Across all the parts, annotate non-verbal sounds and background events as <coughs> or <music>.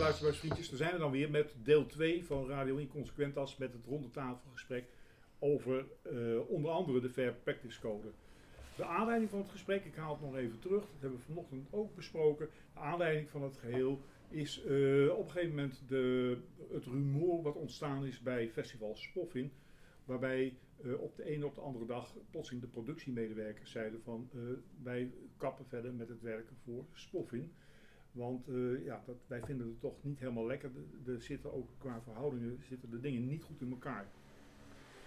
luisteraarsvriendjes, daar zijn we dan weer met deel 2 van Radio Inconsequentas met het ronde tafelgesprek over uh, onder andere de Fair Practice Code. De aanleiding van het gesprek, ik haal het nog even terug, dat hebben we vanochtend ook besproken. De aanleiding van het geheel is uh, op een gegeven moment de, het rumoer wat ontstaan is bij Festival Spoffin. Waarbij uh, op de ene op de andere dag plotseling de productiemedewerkers zeiden van wij kappen verder met het werken voor Spoffin. Want uh, ja, dat, wij vinden het toch niet helemaal lekker. Er zitten ook qua verhoudingen zitten de dingen niet goed in elkaar.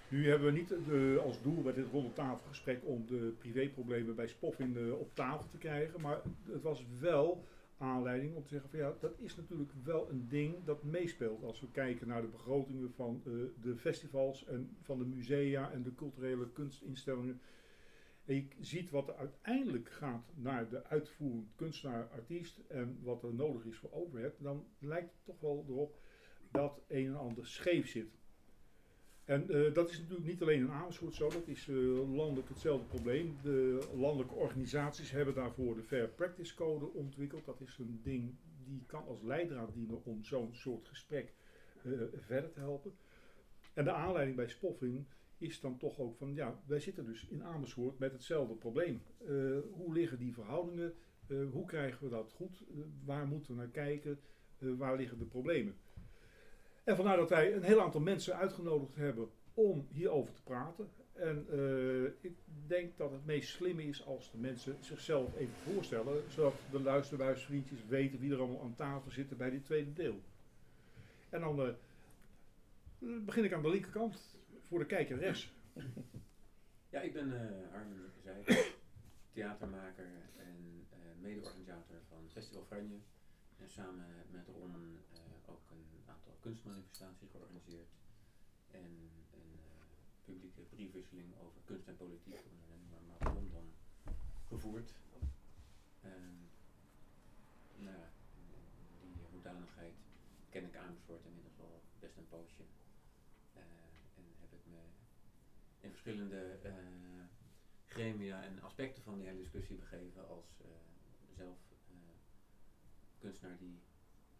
Nu hebben we niet de, als doel bij dit ronde tafelgesprek om de privéproblemen bij Spoffin op tafel te krijgen. Maar het was wel aanleiding om te zeggen van ja, dat is natuurlijk wel een ding dat meespeelt. Als we kijken naar de begrotingen van uh, de festivals en van de musea en de culturele kunstinstellingen. En je ziet wat er uiteindelijk gaat naar de uitvoerend kunstenaar-artiest en wat er nodig is voor overhead, dan lijkt het toch wel erop dat een en ander scheef zit. En uh, dat is natuurlijk niet alleen in Amersfoort zo, dat is uh, landelijk hetzelfde probleem. De landelijke organisaties hebben daarvoor de Fair Practice Code ontwikkeld. Dat is een ding die kan als leidraad dienen om zo'n soort gesprek uh, verder te helpen. En de aanleiding bij Spoffing is dan toch ook van, ja, wij zitten dus in Amersfoort met hetzelfde probleem. hoe liggen die verhoudingen? hoe krijgen we dat goed? waar moeten we naar kijken? waar liggen de problemen? En vandaar dat wij een heel aantal mensen uitgenodigd hebben om hierover te praten. En ik denk dat het meest slimme is als de mensen zichzelf even voorstellen, zodat de luisterbuisvriendjes weten wie er allemaal aan tafel zitten bij dit tweede deel. En dan begin ik aan de linkerkant voor de kijker rechts. <laughs> Ja, ik ben uh, Armin zei, theatermaker en mede-organisator van Festival Franje. En samen met Ron kunstmanifestaties georganiseerd en een uh, publieke briefwisseling over kunst en politiek onder maar dan gevoerd. En, nou, in die hoedanigheid ken ik Amersfoort inmiddels al best een poosje. Uh, en heb ik me in verschillende uh, gremia en aspecten van die hele discussie begeven als zelf kunstenaar die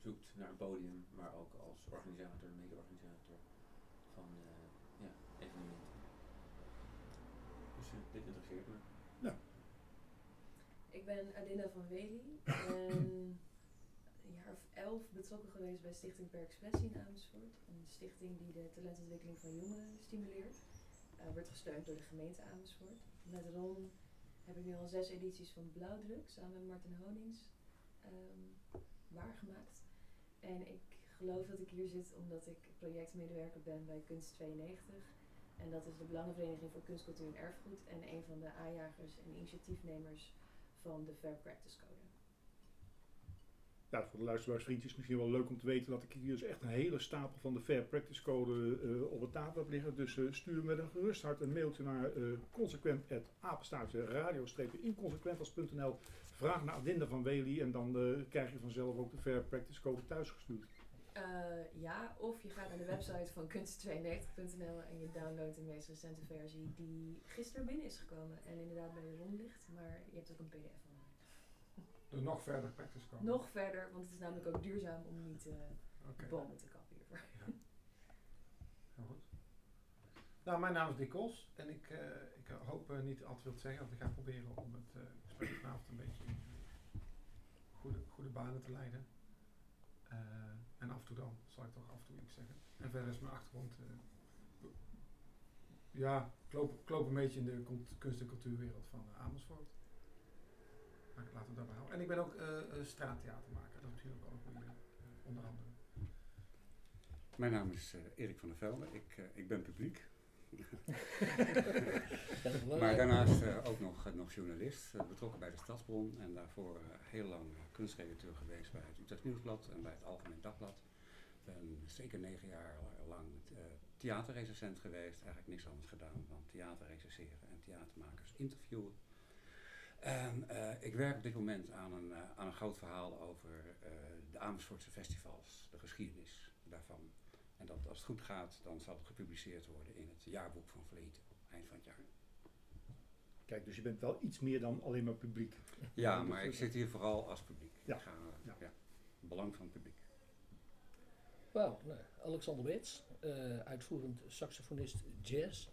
zoekt naar een podium, maar ook als organisator, mede-organisator van uh, ja, evenementen. Dus uh, dit interesseert me. Ja. Ik ben Adina van Wely en een jaar of elf betrokken geweest bij Stichting Per Expressie in Amersfoort. Een stichting die de talentontwikkeling van jongeren stimuleert. Uh, wordt gesteund door de gemeente Amersfoort. Met Ron heb ik nu al zes edities van Blauwdruk samen met Martin Honings um, waargemaakt. En ik geloof dat ik hier zit omdat ik projectmedewerker ben bij Kunst 92. En dat is de Belangenvereniging voor Kunst, Cultuur en Erfgoed. En een van de aanjagers en initiatiefnemers van de Fair Practice Code. Voor de luisteraarsvriendjes misschien wel leuk om te weten dat ik hier dus echt een hele stapel van de Fair Practice Code uh, op het tafel heb liggen. Dus uh, stuur met een gerust hart een mailtje naar uh, consequent.apenstaartje radio-inconsequentas.nl Vraag naar Adinda van Wely en dan krijg je vanzelf ook de Fair Practice Code thuisgestuurd. Ja, of je gaat naar de website van kunst92.nl en je downloadt de meest recente versie die gisteren binnen is gekomen en inderdaad bij je rond ligt, maar je hebt ook een pdf van nog verder practice code? Nog verder, want het is namelijk ook duurzaam om niet uh, okay. bomen te kappen hiervoor. Ja. <laughs> Heel goed. Nou, mijn naam is Dick Kos en ik, uh, ik hoop uh, niet al te veel te zeggen, want ik ga proberen om het gesprek vanavond een beetje in goede, goede banen te leiden. En af en toe dan zal ik toch af en toe iets zeggen. En verder is mijn achtergrond. Ja, ik loop, ik loop, een beetje in de kunst- en cultuurwereld van Amersfoort. Maar ik laat het daarbij houden. En ik ben ook straattheatermaker, dat natuurlijk ook onder andere. Mijn naam is Erik van der Velde. Ik, ik ben publiek. <laughs> maar daarnaast uh, ook nog, uh, nog journalist, uh, betrokken bij de Stadsbron en daarvoor heel lang kunstredacteur geweest bij het Utrecht Nieuwsblad en bij het Algemeen Dagblad. Ben zeker negen jaar lang theaterrecensent geweest, eigenlijk niks anders gedaan dan theater recenseren en theatermakers interviewen. En ik werk op dit moment aan een, aan een groot verhaal over de Amersfoortse festivals, de geschiedenis daarvan. En dat als het goed gaat, dan zal het gepubliceerd worden in het jaarboek van Vleet eind van het jaar. Kijk, dus je bent wel iets meer dan alleen maar publiek. Ja, maar ik zit hier vooral als publiek. Ja. Ga, ja. ja. Belang van het publiek. Wauw, nou, Alexander Beets, eh, uitvoerend saxofonist jazz.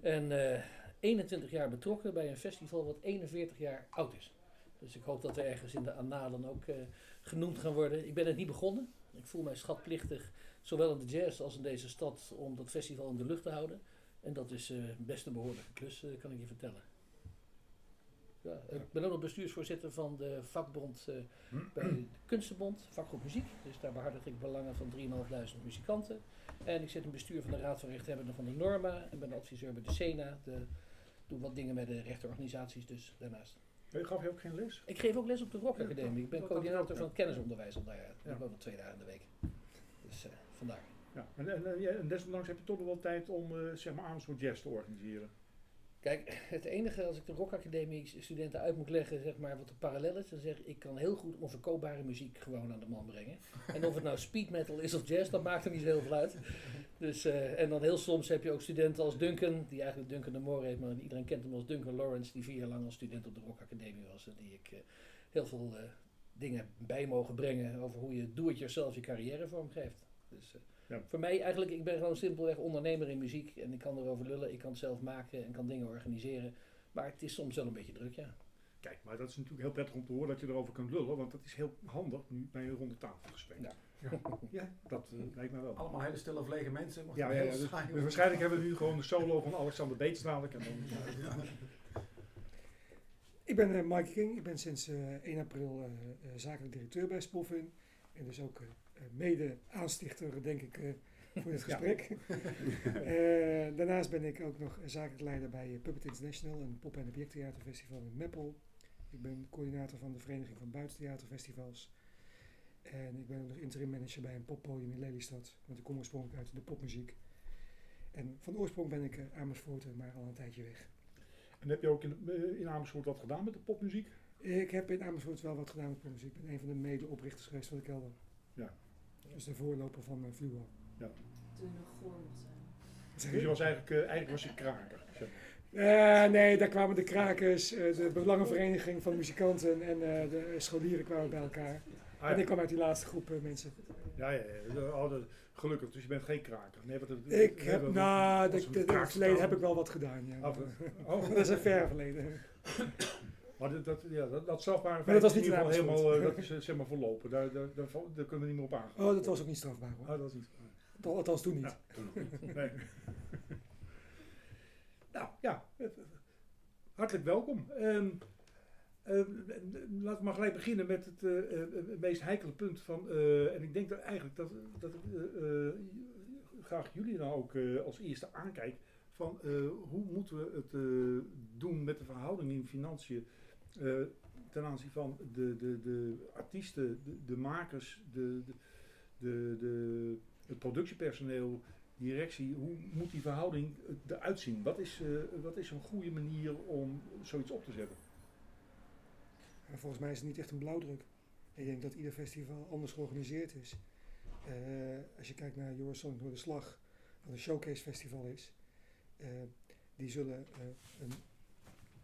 En eh, 21 jaar betrokken bij een festival wat 41 jaar oud is. Dus ik hoop dat we ergens in de annalen ook eh, genoemd gaan worden. Ik ben het niet begonnen. Ik voel mij schatplichtig, zowel in de jazz als in deze stad, om dat festival in de lucht te houden. En dat is eh, best een behoorlijke klus, eh, kan ik je vertellen. Ja, ik ben ook nog bestuursvoorzitter van de vakbond bij de Kunstenbond, vakgroep muziek. Dus daar behartig ik belangen van 3.500 muzikanten. En ik zit in bestuur van de Raad van Rechthebbenden van de Norma. En ben adviseur bij de SENA. De, doe wat dingen met de rechterorganisaties dus daarnaast. Eh, Gaf je ook geen les? Ik geef ook les op de Rock Academie. Ik ben coördinator van het kennisonderwijs al daar. Ik woon nog twee dagen in de week. Dus eh, vandaar. Ja. En, en, desondanks heb je toch nog wel tijd om eh, zeg maar Amersfoort Jazz te organiseren. Kijk, <clears throat> het enige als ik de Rock Academie studenten uit moet leggen, zeg maar, wat de parallel is, dan zeg ik, ik kan heel goed onverkoopbare muziek gewoon aan de man brengen. <laughs> En of het nou speed metal is of jazz, dat maakt er niet zo heel veel uit. Dus, eh, en dan heel soms heb je ook studenten als Duncan, die eigenlijk Duncan de Moore heet, maar iedereen kent hem als Duncan Lawrence, die vier jaar lang als student op de Rock Academie was. En die ik eh, heel veel eh, dingen bij mogen brengen over hoe je do-it-yourself je carrière vormgeeft. Dus Ja. voor mij eigenlijk, ik ben gewoon simpelweg ondernemer in muziek en ik kan erover lullen, ik kan het zelf maken en kan dingen organiseren. Maar het is soms wel een beetje druk, ja. Kijk, maar dat is natuurlijk heel prettig om te horen dat je erover kunt lullen, want dat is heel handig nu bij een ronde tafelgesprek. Ja. Ja. <laughs> Ja, dat eh, lijkt mij wel. Allemaal hele stille of lege mensen. Ja, ja, ja, dus, dus waarschijnlijk hebben we nu gewoon de solo van Alexander Beets dadelijk. En dan, <laughs> Ik ben eh, Mike King. Ik ben sinds eh, 1 april eh, eh, zakelijk directeur bij Spoffin. En dus ook eh, eh, mede aanstichter, denk ik, eh, voor dit <laughs> gesprek. <laughs> Eh, daarnaast ben ik ook nog zakelijk leider bij Puppet International, een pop- en objecttheaterfestival in Meppel. Ik ben coördinator van de Vereniging van Buitentheaterfestivals. En ik ben ook nog interim manager bij een poppodium in Lelystad. Want ik kom oorspronkelijk uit de popmuziek. En van oorsprong ben ik Amersfoort, maar al een tijdje weg. en heb je ook in, in Amersfoort wat gedaan met de popmuziek? Ik heb in Amersfoort wel wat gedaan met popmuziek. Ik ben een van de medeoprichters geweest van de kelder. Ja. Dus de voorloper van uh, Fluo. Toen je nog goor mocht zijn. Dus je was eigenlijk, eh, eigenlijk was je kraker. Eh, nee, daar kwamen de krakers, eh, de belangenvereniging van muzikanten en eh, de scholieren kwamen bij elkaar. Ah, En ja. ik kwam uit die laatste groep eh, mensen. Ja, ja, ja. Oh, dat- gelukkig, dus je bent geen kraker. Nee, wat Ik heb, nou, in het kraakspel. verleden heb ik wel wat gedaan, ja. <laughs> Oh, dat is een ver verleden. <coughs> Maar dat, dat, ja, dat, dat strafbare Maar dat was feit is niet in ieder geval helemaal, eh, dat <laughs> is eh, zeg maar verlopen. Daar, daar, daar, daar kunnen we niet meer op aangaan. Oh, dat was ook niet strafbaar hoor. Oh, dat is niet. Al- Althans toen niet. Ja. Nee. <laughs> nou ja, eh, hartelijk welkom. Ehm, eh, laten we maar gelijk beginnen met het, meest heikele punt van. en ik denk dat eigenlijk dat, dat ik graag jullie nou ook als eerste aankijk. Van hoe moeten we het doen met de verhouding in financiën eh, ten aanzien van de, de, de artiesten, de, de makers, de, de, de, de, het productiepersoneel, directie, hoe moet die verhouding eruit zien? Wat is, eh, wat is een goede manier om zoiets op te zetten? Maar volgens mij is het niet echt een blauwdruk. Ik denk dat ieder festival anders georganiseerd is. Eh, als je kijkt naar Eurosonic Noorderslag, wat een showcase festival is, eh, die zullen eh, een,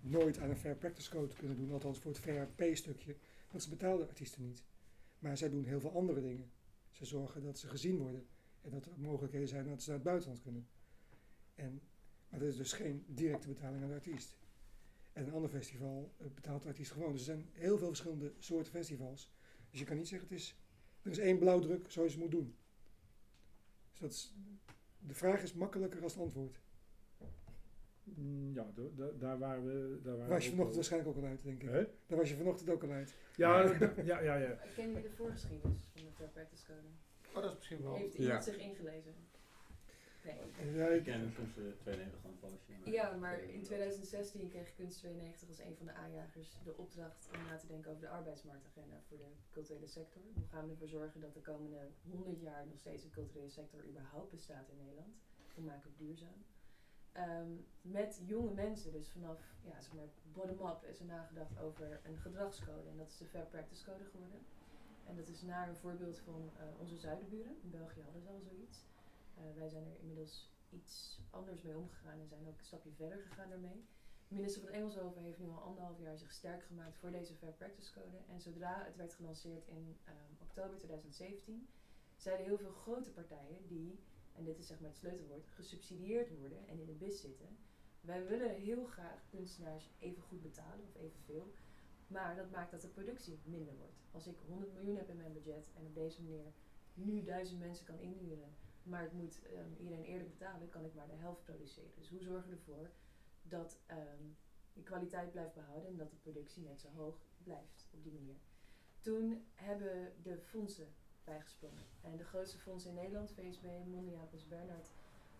nooit aan een fair practice code kunnen doen, althans voor het fair pay stukje, want ze betalen artiesten niet. Maar zij doen heel veel andere dingen. Ze zorgen dat ze gezien worden en dat er mogelijkheden zijn dat ze naar het buitenland kunnen. En, maar dat is dus geen directe betaling aan de artiest. En een ander festival eh, betaalt de artiest gewoon. Dus er zijn heel veel verschillende soorten festivals. Dus je kan niet zeggen, het is, er is één blauwdruk zoals je moet doen. Dus dat is, de vraag is makkelijker als het antwoord. Mm, Ja, da- da- daar waren we. Daar waren was je vanochtend waarschijnlijk ook al uit, denk ik. Hè? Daar was je vanochtend ook al uit. Ja, ja, ja, ja. Kennen jullie de voorgeschiedenis van de Fair Practice Code? Oh, dat is misschien wel. Heeft Ja. iemand zich ingelezen? Nee. Ja, Ik ken de 92 van een poosje. maar- Ja, maar in 2016 kreeg Kunst 92 als een van de aanjagers de opdracht om na te denken over de arbeidsmarktagenda voor de culturele sector. Hoe gaan we ervoor zorgen dat de komende 100 jaar nog steeds een culturele sector überhaupt bestaat in Nederland? Hoe maken we het duurzaam? Ehm, met jonge mensen, dus vanaf ja, zeg maar bottom-up, is er nagedacht over een gedragscode. En dat is de Fair Practice Code geworden. En dat is naar een voorbeeld van eh, onze zuidenburen. In België hadden ze al zoiets. Eh, wij zijn er inmiddels iets anders mee omgegaan en zijn ook een stapje verder gegaan daarmee. Minister van Engelshoven heeft nu al anderhalf jaar zich sterk gemaakt voor deze Fair Practice Code. En zodra het werd gelanceerd in ehm, oktober 2017, zijn er heel veel grote partijen die, en dit is zeg maar het sleutelwoord, gesubsidieerd worden en in de bis zitten. Wij willen heel graag kunstenaars even goed betalen of evenveel, maar dat maakt dat de productie minder wordt. Als ik 100 miljoen heb in mijn budget en op deze manier nu duizend mensen kan inhuren, maar ik moet ehm, iedereen eerlijk betalen, kan ik maar de helft produceren. Dus hoe zorgen we ervoor dat ehm, de kwaliteit blijft behouden en dat de productie net zo hoog blijft op die manier. Toen hebben de fondsen bijgesprongen. En de grootste fondsen in Nederland, VSB, Mondia, Prins Bernhard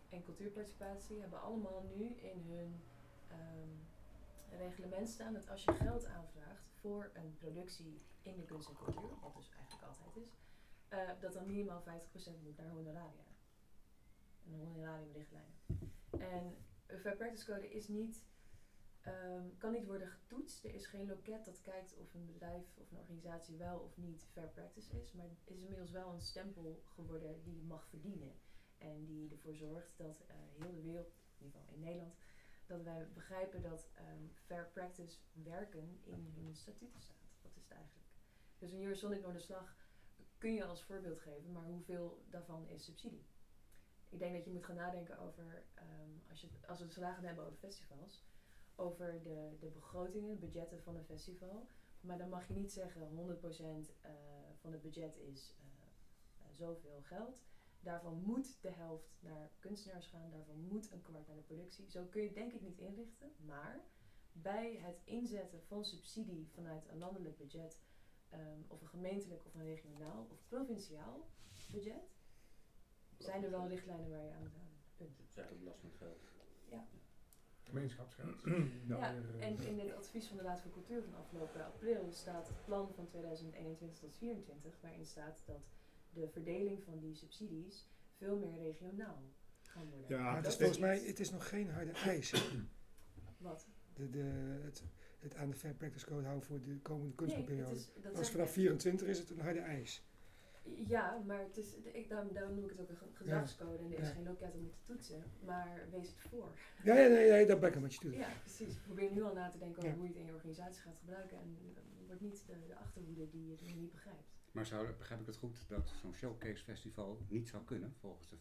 en Cultuurparticipatie, hebben allemaal nu in hun ehm, reglement staan dat als je geld aanvraagt voor een productie in de kunst en cultuur, wat dus eigenlijk altijd is, eh, dat dan minimaal 50% moet naar honoraria. En de honorariumrichtlijnen. En een fair code is niet, ehm, kan niet worden getoetst. Er is geen loket dat kijkt of een bedrijf of een organisatie wel of niet fair practice is. Maar het is inmiddels wel een stempel geworden die je mag verdienen. En die ervoor zorgt dat eh, heel de wereld, in ieder geval in Nederland, dat wij begrijpen dat ehm, fair practice werken in hun statuten staat. Dat is het eigenlijk. Dus een Eurosonic Noorderslag kun je als voorbeeld geven, maar hoeveel daarvan is subsidie? Ik denk dat je moet gaan nadenken over, ehm, als, je, als we het vandaag hebben over festivals, over de, de begrotingen, de budgetten van een festival. Maar dan mag je niet zeggen 100% uh, van het budget is uh, uh, zoveel geld. Daarvan moet de helft naar kunstenaars gaan, daarvan moet een kwart naar de productie. Zo kun je het denk ik niet inrichten, maar bij het inzetten van subsidie vanuit een landelijk budget, um, of een gemeentelijk of een regionaal of provinciaal budget, zijn er wel richtlijnen waar je aan moet houden. Punt. Het is eigenlijk. Gemeenschapsgeld. Nou, ja, weer, <clears throat> eh, en in het advies van de Raad voor Cultuur van afgelopen april staat het plan van 2021 tot 2024, waarin staat dat de verdeling van die subsidies veel meer regionaal gaan worden. Ja, het dat is volgens mij, het is nog geen harde eis. Wat? De, de, het, het aan de Fair Practice Code houden voor de komende Nee, kunstperiode. dat Als vanaf ik. 24 is het een harde eis. Ja, maar het is, ik, daarom, daarom noem ik het ook een ge- gedragscode en er is Ja. geen loket om het te toetsen. Maar wees het voor. Ja, ja, nee, nee, dat ben ik een beetje toe. Ja, precies. Probeer nu al na te denken over Ja. hoe je het in je organisatie gaat gebruiken. En uh, wordt niet de, de achterhoede die je niet begrijpt. Maar zou, begrijp ik het goed dat zo'n showcase festival niet zou kunnen volgens de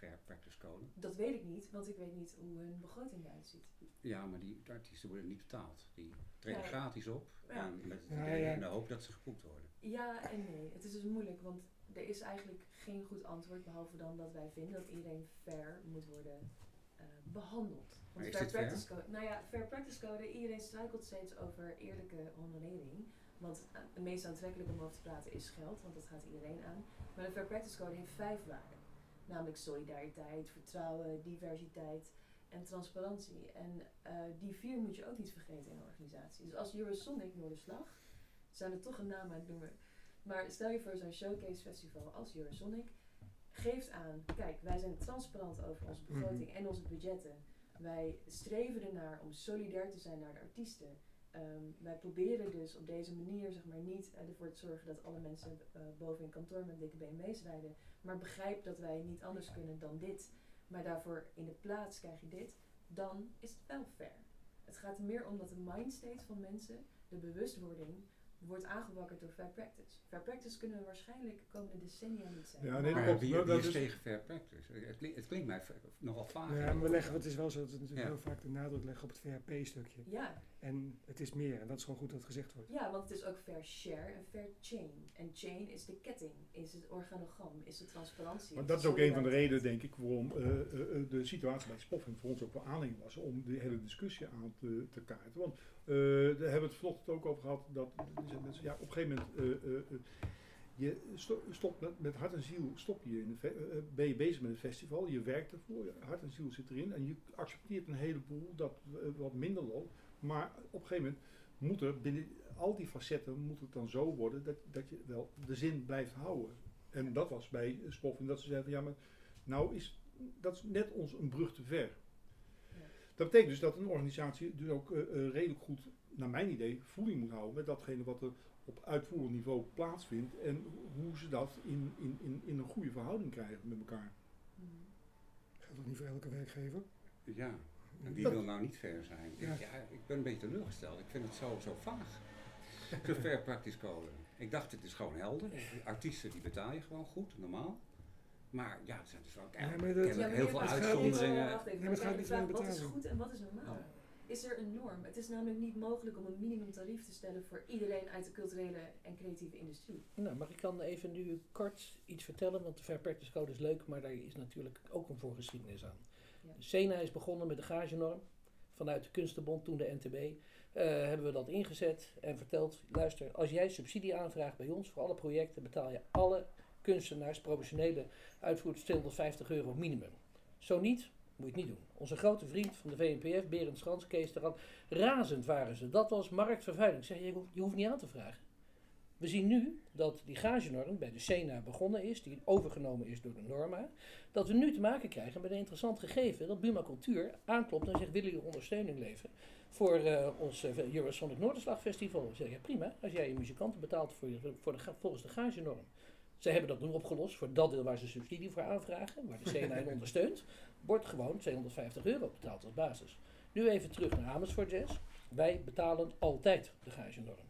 Fair Practice Code? Dat weet ik niet, want ik weet niet hoe hun begroting eruit ziet. Ja, maar die artiesten worden niet betaald. Die treden Ja. gratis op Ja. en met het Ja, idee ja. in de hoop dat ze geboekt worden. Ja en nee. Het is dus moeilijk, want er is eigenlijk geen goed antwoord. Behalve dan dat wij vinden dat iedereen fair moet worden eh, behandeld. Maar is fair dit fair? practice code, nou ja, fair practice code, iedereen struikelt steeds over eerlijke honorering. Want eh, het meest aantrekkelijk om over te praten is geld, want dat gaat iedereen aan. Maar de fair practice code heeft vijf waarden. Namelijk solidariteit, vertrouwen, diversiteit en transparantie. En eh, die vier moet je ook niet vergeten in een organisatie. Dus als Eurosonic Noorderslag, zijn er toch een naam aan het noemen. Maar stel je voor zo'n showcase festival als Eurosonic, geeft aan, kijk, wij zijn transparant over onze begroting en onze budgetten. Wij streven ernaar om solidair te zijn naar de artiesten. Ehm, wij proberen dus op deze manier zeg maar, niet eh, ervoor te zorgen dat alle mensen eh, boven in kantoor met dikke BMW's rijden. Maar begrijp dat wij niet anders kunnen dan dit. Maar daarvoor in de plaats krijg je dit. Dan is het wel fair. Het gaat er meer om dat de mindstate van mensen, de bewustwording, wordt aangewakkerd door fair practice. Fair practice kunnen we waarschijnlijk de komende decennia niet zijn. Ja, nee, Maar wie, is tegen Fair Practice? Het klinkt, het klinkt mij nogal vaag. Ja, maar we leggen, het is wel zo dat we natuurlijk Ja. heel vaak de nadruk leggen op het VHP-stukje. Ja, En het is meer, en dat is gewoon goed dat het gezegd wordt. Ja, want het is ook fair share en fair chain. En chain is de ketting, is het organogram, is de transparantie. Maar dat is de ook een van de redenen, denk ik, waarom eh, eh, eh, de situatie bij Spoffing voor ons ook wel aanleiding was om de hele discussie aan te, te kaarten. Want eh, daar hebben we het vanochtend ook over gehad dat mensen, ja, op een gegeven moment eh, eh, eh, je sto- stopt met, met hart en ziel stop je in eh, eh, ben je bezig met een festival, je werkt ervoor, je hart en ziel zit erin en je accepteert een heleboel dat wat minder loopt. Maar op een gegeven moment moet er binnen al die facetten moet het dan zo worden dat, dat je wel de zin blijft houden. En dat was bij Spoffing dat ze zeiden van ja, maar nou is dat is net ons een brug te ver. Ja. Dat betekent dus dat een organisatie dus ook eh, eh, redelijk goed, naar mijn idee, voeling moet houden met datgene wat er op uitvoerend niveau plaatsvindt en hoe ze dat in, in, in, in een goede verhouding krijgen met elkaar. Mhm. Geldt ook niet voor elke werkgever. Ja, en wie wil nou niet fair zijn? Ja. Ik, ja, ik ben een beetje teleurgesteld. Ik vind het zo, zo vaag. Zo'n fair practice code. Ik dacht, het is gewoon helder. Artiesten die betaal je gewoon goed, normaal. Maar ja, er zijn dus ook Ja, maar dat- kennelijk Ja, maar heel veel uitzonderingen. Wacht even, Nee, maar het gaat de niet vraag, om wat is goed en wat is normaal? Ja. Is er een norm? Het is namelijk niet mogelijk om een minimumtarief te stellen voor iedereen uit de culturele en creatieve industrie. Nou, maar ik kan even nu kort iets vertellen, want de Fair Practice Code is leuk, maar daar is natuurlijk ook een voorgeschiedenis aan. SENA is begonnen met de gagenorm. Vanuit de Kunstenbond, toen de NTB, eh, hebben we dat ingezet en verteld, luister, als jij subsidie aanvraagt bij ons voor alle projecten, betaal je alle kunstenaars, professionele uitvoerders 250 euro minimum. Zo niet, moet je het niet doen. Onze grote vriend van de VNPF, Berend Schans, Kees eraan, razend waren ze. Dat was marktvervuiling. Ik zeg, je hoeft niet aan te vragen. We zien nu dat die gagenorm bij de SENA begonnen is, die overgenomen is door de Norma, dat we nu te maken krijgen met een interessant gegeven dat Buma Cultuur aanklopt en zegt, willen jullie ondersteuning leveren voor eh, ons eh, Eurosonic Noorderslag Festival? We zeggen, ja prima, als jij je muzikanten betaalt voor voor de, volgens de gagenorm. Ze hebben dat nu opgelost voor dat deel waar ze subsidie voor aanvragen, waar de <laughs> CNA in ondersteunt, wordt gewoon 250 euro betaald als basis. Nu even terug naar Amersfoort Jazz. Wij betalen altijd de gagenorm.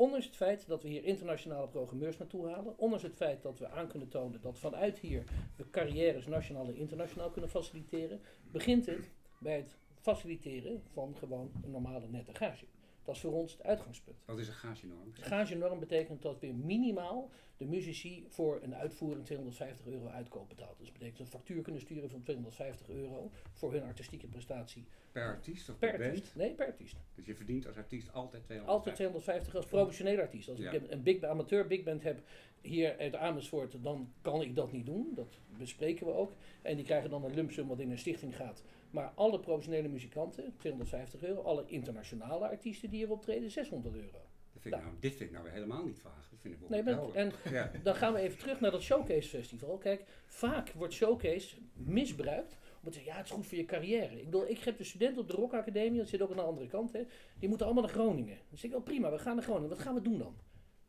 Ondanks het feit dat we hier internationale programmeurs naartoe halen, ondanks het feit dat we aan kunnen tonen dat vanuit hier we carrières nationaal en internationaal kunnen faciliteren, begint het bij het faciliteren van gewoon een normale nette gage. Dat is voor ons het uitgangspunt. Wat is een gagenorm? Gagenorm betekent dat weer minimaal de muzici voor een uitvoering 250 euro uitkoop betaalt. Dus dat betekent dat ze een factuur kunnen sturen van 250 euro voor hun artistieke prestatie. Per artiest of Per per band? artiest. Nee, per artiest. Dus je verdient als artiest altijd 250. Altijd 250 als professionele artiest. Als Ja. ik een big, amateur big band heb hier uit Amersfoort, dan kan ik dat niet doen. Dat bespreken we ook. En die krijgen dan een lump sum wat in een stichting gaat. Maar alle professionele muzikanten, 250 euro. Alle internationale artiesten die hier optreden, 600 euro. Dat vind ik nou, dit vind ik nou weer helemaal niet vaag. Dat vind ik Nee, wel maar, en Ja. dan gaan we even terug naar dat Showcase Festival. Kijk, vaak wordt Showcase misbruikt. Om te zeggen, ja, het is goed voor je carrière. Ik bedoel, ik heb de studenten op de Rock Academie, dat zit ook aan de andere kant, hè. Die moeten allemaal naar Groningen. Dan zeg ik, oh prima, we gaan naar Groningen. Wat gaan we doen dan?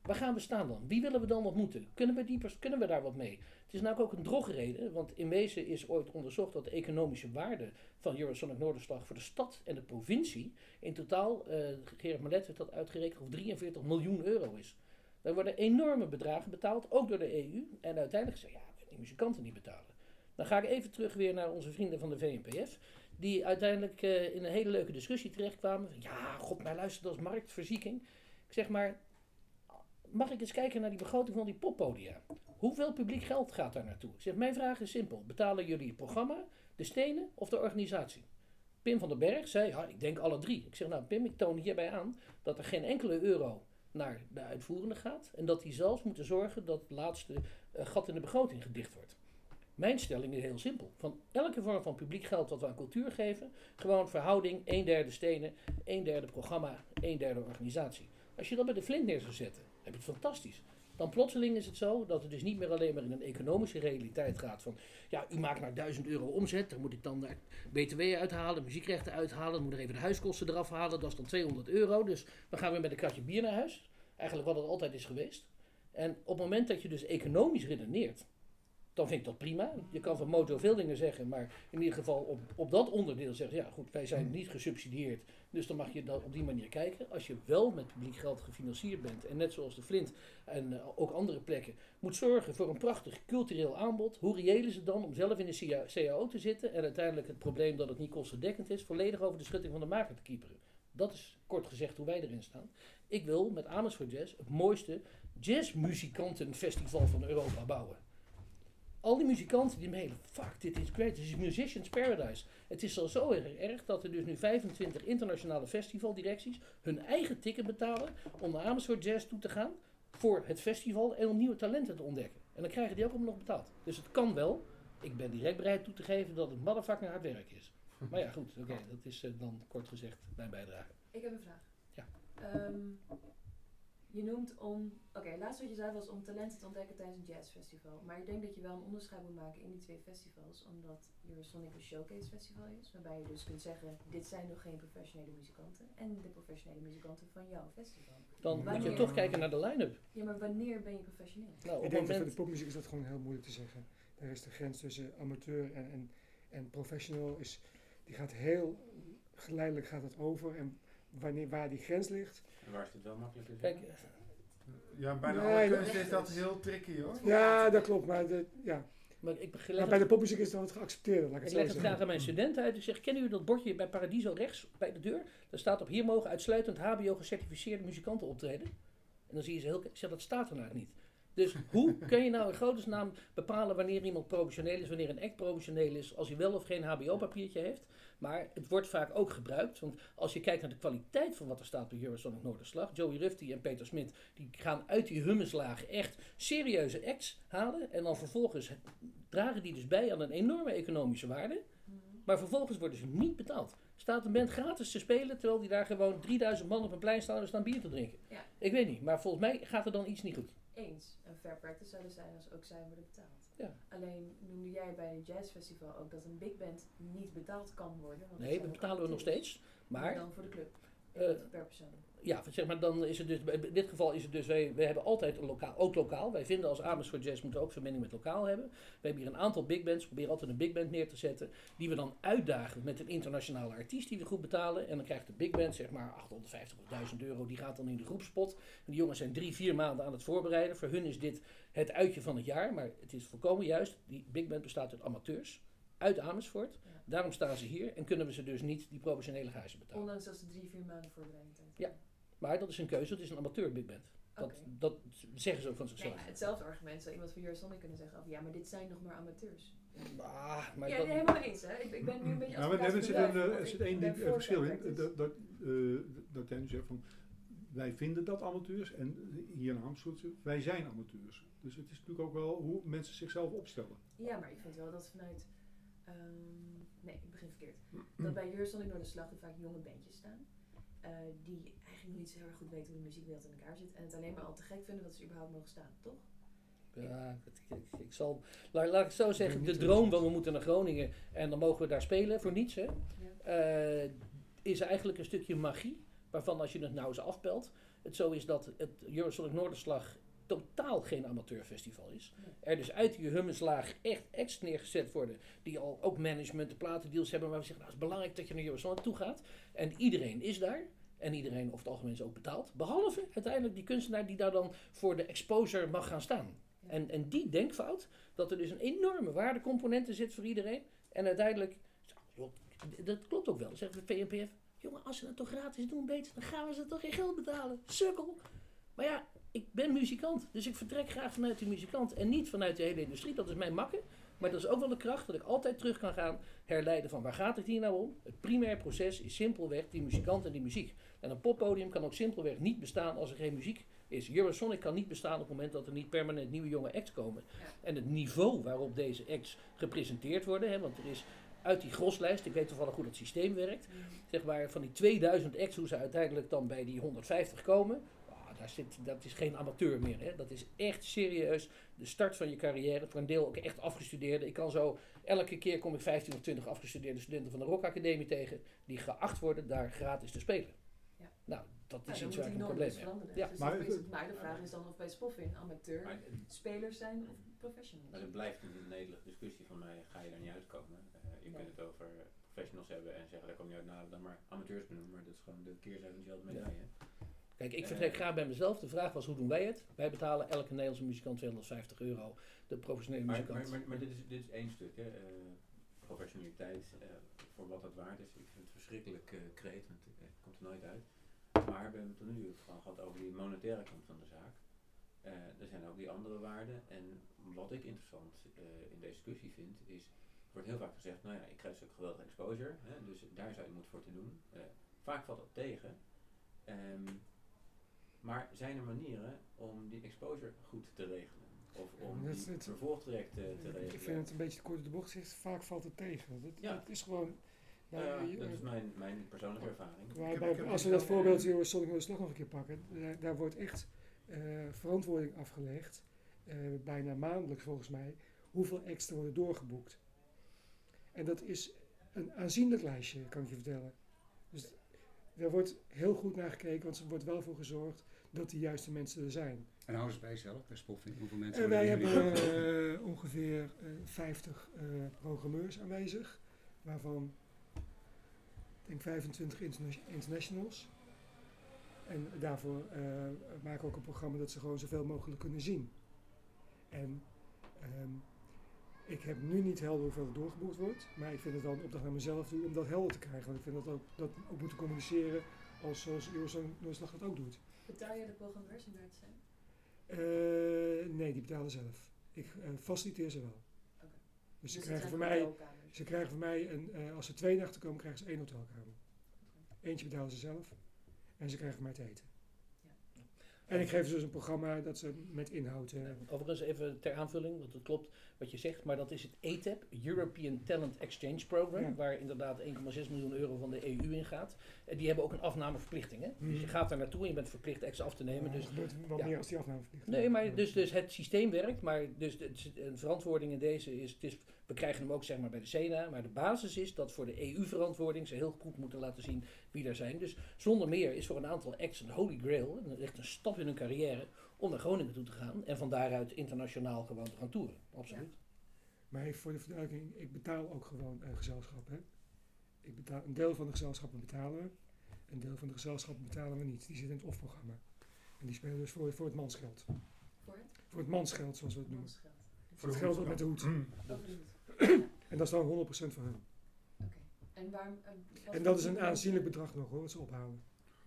Waar gaan we staan dan? Wie willen we dan ontmoeten? Kunnen we, die pers- kunnen we daar wat mee? Het is namelijk ook een drogreden, want in wezen is ooit onderzocht dat de economische waarde van Eurosonic Noorderslag voor de stad en de provincie in totaal, eh Gerard Malet dat uitgerekend, of 43 miljoen euro is. Daar worden enorme bedragen betaald, ook door de EU. En uiteindelijk zeggen ja, die muzikanten niet betalen. Dan ga ik even terug weer naar onze vrienden van de VNPF. Die uiteindelijk eh, in een hele leuke discussie terechtkwamen. Ja, god, maar luister, dat is marktverdieking. Ik zeg maar, mag ik eens kijken naar die begroting van die poppodia? Hoeveel publiek geld gaat daar naartoe? Ik zeg, mijn vraag is simpel. Betalen jullie het programma, de stenen of de organisatie? Pim van den Berg zei, ja, ik denk alle drie. Ik zeg, nou Pim, ik toon hierbij aan dat er geen enkele euro naar de uitvoerende gaat. En dat die zelfs moeten zorgen dat het laatste eh, gat in de begroting gedicht wordt. Mijn stelling is heel simpel. Van elke vorm van publiek geld wat we aan cultuur geven, gewoon verhouding 1 derde stenen, 1 derde programma, 1 derde organisatie. Als je dat bij de Flint neer zou zetten, heb je het fantastisch. Dan plotseling is het zo dat het dus niet meer alleen maar in een economische realiteit gaat van, ja, u maakt maar 1000 euro omzet, daar moet ik dan de BTW uithalen, muziekrechten uithalen, dan moet ik even de huiskosten eraf halen, dat is dan 200 euro, dus dan gaan we met een kratje bier naar huis. Eigenlijk wat het altijd is geweest. En op het moment dat je dus economisch redeneert, dan vind ik dat prima. Je kan van Mojo veel dingen zeggen, maar in ieder geval op, op dat onderdeel zeggen, ja goed, wij zijn niet gesubsidieerd, dus dan mag je dat op die manier kijken. Als je wel met publiek geld gefinancierd bent, en net zoals de Flint en eh, ook andere plekken, moet zorgen voor een prachtig cultureel aanbod, hoe reëel is het dan om zelf in de CA CAO te zitten en uiteindelijk het probleem dat het niet kostendekkend is, volledig over de schutting van de maker te kieperen. Dat is kort gezegd hoe wij erin staan. Ik wil met Amersfoort Jazz het mooiste jazzmuzikantenfestival van Europa bouwen. Al die muzikanten die mailen, fuck, dit is great, dit is Musicians Paradise. Het is al zo erg erg dat er dus nu 25 internationale festivaldirecties hun eigen ticket betalen om naar Amersfoort Jazz toe te gaan voor het festival en om nieuwe talenten te ontdekken. En dan krijgen die ook allemaal nog betaald. Dus het kan wel. Ik ben direct bereid toe te geven dat het motherfucking hard werk is. Maar ja, goed, oké, dat is eh, dan kort gezegd mijn bijdrage. Ik heb een vraag. Ja. Ehm, je noemt om, oké, laatst wat je zei was om talenten te ontdekken tijdens een jazzfestival. Maar ik denk dat je wel een onderscheid moet maken in die twee festivals, omdat Eurosonic een showcase festival is, waarbij je dus kunt zeggen, dit zijn nog geen professionele muzikanten en de professionele muzikanten van jouw festival. Dan moet je Wanneer- toch kijken naar de line-up. Ja, maar wanneer ben je professioneel? Nou, op Ik denk dat voor de popmuziek is dat gewoon heel moeilijk te zeggen. Daar is de grens tussen amateur en, en, en professional is, die gaat heel geleidelijk gaat het over. En wanneer, waar die grens ligt. En waar is het wel makkelijk te Kijk, zeggen? Ja, Nee, alle dat- kunst is dat heel tricky hoor. Ja, dat klopt. Maar, de, ja. maar ik maar bij de popmuziek is dat het geaccepteerd. Ik Ik het leg het graag aan mijn studenten uit. Ik zeg, kennen jullie dat bordje bij Paradiso rechts bij de deur? Daar staat op, hier mogen uitsluitend HBO gecertificeerde muzikanten optreden. En dan zie je ze heel... Ik zeg, dat staat er nou niet. Dus hoe <laughs> kun je nou in godesnaam bepalen wanneer iemand professioneel is, wanneer een act professioneel is, als hij wel of geen HBO-papiertje heeft? Maar het wordt vaak ook gebruikt, want als je kijkt naar de kwaliteit van wat er staat bij Eurosonic Noorderslag, Joey Rufty en Peter Smit, die gaan uit die hummuslagen echt serieuze acts halen en dan vervolgens dragen die dus bij aan een enorme economische waarde. Mhm. Maar vervolgens worden ze niet betaald. Staat een band gratis te spelen, terwijl die daar gewoon 3000 man op een plein staan en staan bier te drinken. Ja. Ik weet niet, maar volgens mij gaat er dan iets niet goed. Eens. En fair practice zou er zijn als ook zij worden betaald. Ja. Alleen noemde jij bij een jazzfestival ook dat een big band niet betaald kan worden. Want Nee, dat we betalen we nog steeds. Maar dan voor de club. Eh, per persoon. Ja, zeg maar, dan is het dus, in dit geval is het dus, wij, wij hebben altijd een lokaal, ook lokaal. Wij vinden als Amersfoort Jazz moeten we ook verbinding met lokaal hebben. We hebben hier een aantal big bands, we proberen altijd een big band neer te zetten. Die we dan uitdagen met een internationale artiest die we goed betalen. En dan krijgt de big band zeg maar 850 of 1000 euro, die gaat dan in de groepspot. En die jongens zijn drie, vier maanden aan het voorbereiden. Voor hun is dit het uitje van het jaar, maar het is volkomen juist. Die big band bestaat uit amateurs, uit Amersfoort. Ja. Daarom staan ze hier en kunnen we ze dus niet die professionele gage betalen. Ondanks dat ze drie, vier maanden voorbereiding tijd Ja. Maar dat is een keuze, het is een amateur big band. Dat, dat zeggen ze ook van zichzelf. hetzelfde argument zou iemand van Eurosonic kunnen zeggen. Of, ja, maar dit zijn nog maar amateurs. Ah, maar ja, dat, nee, helemaal eens. Hè. Ik, ik ben nu een beetje Ja, maar er zit, een, de eh, er zit eh, verschil in. Dat, dat, eh, dat jij nu zegt van, wij vinden dat amateurs en hier in Amersfoort, wij zijn amateurs. Dus het is natuurlijk ook wel hoe mensen zichzelf opstellen. Ja, maar ik vind wel dat vanuit... ehm, nee, ik begin verkeerd. Dat bij Eurosonic Noorderslag er vaak jonge bandjes staan. Eh, die eigenlijk nog niet zo heel erg goed weten hoe de muziekwereld in elkaar zit. En het alleen maar al te gek vinden dat ze überhaupt mogen staan, toch? ja, ik, ik zal, laat, laat ik zo zeggen, de droom van we moeten naar Groningen en dan mogen we daar spelen voor niets, hè, Ja. eh, is eigenlijk een stukje magie, waarvan als je het nou eens afpelt, het zo is dat het Eurosonic Noorderslag totaal geen amateurfestival is. Er dus uit die hummuslaag echt acts neergezet worden, die al ook management, de platendeals hebben, waar we zeggen, nou het is belangrijk dat je naar Eurosonic toe gaat. En iedereen is daar. En iedereen over het algemeen is ook betaald. Behalve uiteindelijk die kunstenaar die daar dan voor de exposure mag gaan staan. En, en die denkfout, dat er dus een enorme waardecomponent in zit voor iedereen. En uiteindelijk, dat klopt ook wel. Zegt de VNPF, jongen, als ze het toch gratis doen, beter, dan gaan we ze toch geen geld betalen. Sukkel. Maar ja, ik ben muzikant, dus ik vertrek graag vanuit die muzikant en niet vanuit de hele industrie. Dat is mijn makken. Maar dat is ook wel de kracht dat ik altijd terug kan gaan herleiden van waar gaat het hier nou om? Het primair proces is simpelweg die muzikant en die muziek. En een poppodium kan ook simpelweg niet bestaan als er geen muziek is. Eurosonic kan niet bestaan op het moment dat er niet permanent nieuwe jonge acts komen. En het niveau waarop deze acts gepresenteerd worden, hè, want er is uit die groslijst, ik weet toevallig hoe dat systeem werkt, zeg maar van die 2000 acts, hoe ze uiteindelijk dan bij die 150 komen, daar zit, dat is geen amateur meer. Hè. Dat is echt serieus de start van je carrière, voor een deel ook echt afgestudeerde. Ik kan zo, elke keer kom ik 15 of 20 afgestudeerde studenten van de Rock Academie tegen, die geacht worden daar gratis te spelen. Ja. Nou, dat Nou, is iets moet waar ik een probleem mee heb. Ja. Dus Maar maar, het- is het, maar de vraag is dan of bij Spoffin amateur Maar, spelers zijn of professionals. maar het blijft een netelige discussie van mij, ga je daar niet uitkomen. Eh, je Nee. kunt het over professionals hebben en zeggen, daar kom je uit, nou, dan maar amateurs benoemen. Maar dat is gewoon de keerzijde van dezelfde medaille. Kijk, ik vertrek graag bij mezelf. De vraag was, hoe doen wij het? Wij betalen elke Nederlandse muzikant 250 euro. De professionele Maar, muzikant. maar, maar, maar dit, is, dit is één stuk, hè. eh, professionaliteit, eh, voor wat dat waard is. Ik vind het verschrikkelijk eh kreet, want het komt er nooit uit. Maar we hebben het nu gewoon gehad over die monetaire kant van de zaak. Er zijn ook die andere waarden. En wat ik interessant in deze discussie vind, is, er wordt heel vaak gezegd, nou ja, ik krijg dus ook geweldige exposure, hè, dus daar zou je moed voor te doen. Vaak valt dat tegen. Ehm, maar zijn er manieren om die exposure goed te regelen? Of om is die het- vervolgtrajecten te regelen? Ik vind het een beetje te kort door de bocht gezegd. Vaak valt het tegen. Dat, Ja. dat is gewoon... nou, Ja, je- dat is mijn, mijn persoonlijke ervaring. Bij- heb als we dat voorbeeld Eurosonic Noorderslag nog een keer pakken, daar, daar wordt echt eh, verantwoording afgelegd, eh, bijna maandelijks volgens mij, hoeveel extra worden doorgeboekt. En dat is een aanzienlijk lijstje, kan ik je vertellen. Dus daar wordt heel goed naar gekeken, want er wordt wel voor gezorgd dat de juiste mensen er zijn. En hou eens bij jezelf, bij Spoffing. Hoeveel mensen En wij hebben eh, ongeveer eh 50 eh, programmeurs aanwezig, waarvan ik denk 25 interna- internationals. En daarvoor eh, maken we ook een programma dat ze gewoon zoveel mogelijk kunnen zien. En ehm, ik heb nu niet helder hoeveel er doorgeboekt wordt, maar ik vind het wel een opdracht naar mezelf toe om dat helder te krijgen. Want ik vind dat ook, dat ook moeten communiceren als zoals Eurozone dat ook doet. Betaal je de programmeurs zijn? Eh, nee, die betalen zelf. Ik eh, faciliteer ze wel. Oké. Dus ze krijgen, van mij, ze krijgen van mij, een, eh, als ze twee nachten komen, krijgen ze één hotelkamer. Eentje betalen ze zelf en ze krijgen mij te eten. Ja. En ik geef ze dus een programma dat ze met inhoud... eh, Overigens even ter aanvulling, want het klopt wat je zegt, maar dat is het ETAP, European Talent Exchange Program, Ja. waar inderdaad 1,6 miljoen euro van de EU in gaat. En die hebben ook een afnameverplichting. Hè? Dus je Mhm. gaat daar naartoe en je bent verplicht extra af te nemen. maar Dus gebeurt wat ja. meer als die afnameverplichting. Nee, maar dus, dus het systeem werkt, maar dus de, de- verantwoording in deze is, het is, we krijgen hem ook zeg maar bij de SENA, maar de basis is dat voor de EU-verantwoording ze heel goed moeten laten zien wie er zijn. Dus zonder meer is voor een aantal acts een holy grail, een- echt een stap in hun carrière, om naar Groningen toe te gaan en van daaruit internationaal gewoon te gaan toeren. Absoluut. Maar voor de verduidelijking, ik betaal ook gewoon een gezelschap. Hè? Ik betaal, een deel van de gezelschappen betalen we, een deel van de gezelschappen betalen we niet. Die zitten in het OFF-programma. En die spelen dus voor, voor het mansgeld. Voor het Voor het mansgeld, zoals we het noemen. mansgeld. Voor het geld wat met de hoed. De hoed. En dat is dan 100% van hun. Oké. En waarom... eh, En dat is een aanzienlijk bedrag nog hoor, wat ze ophalen.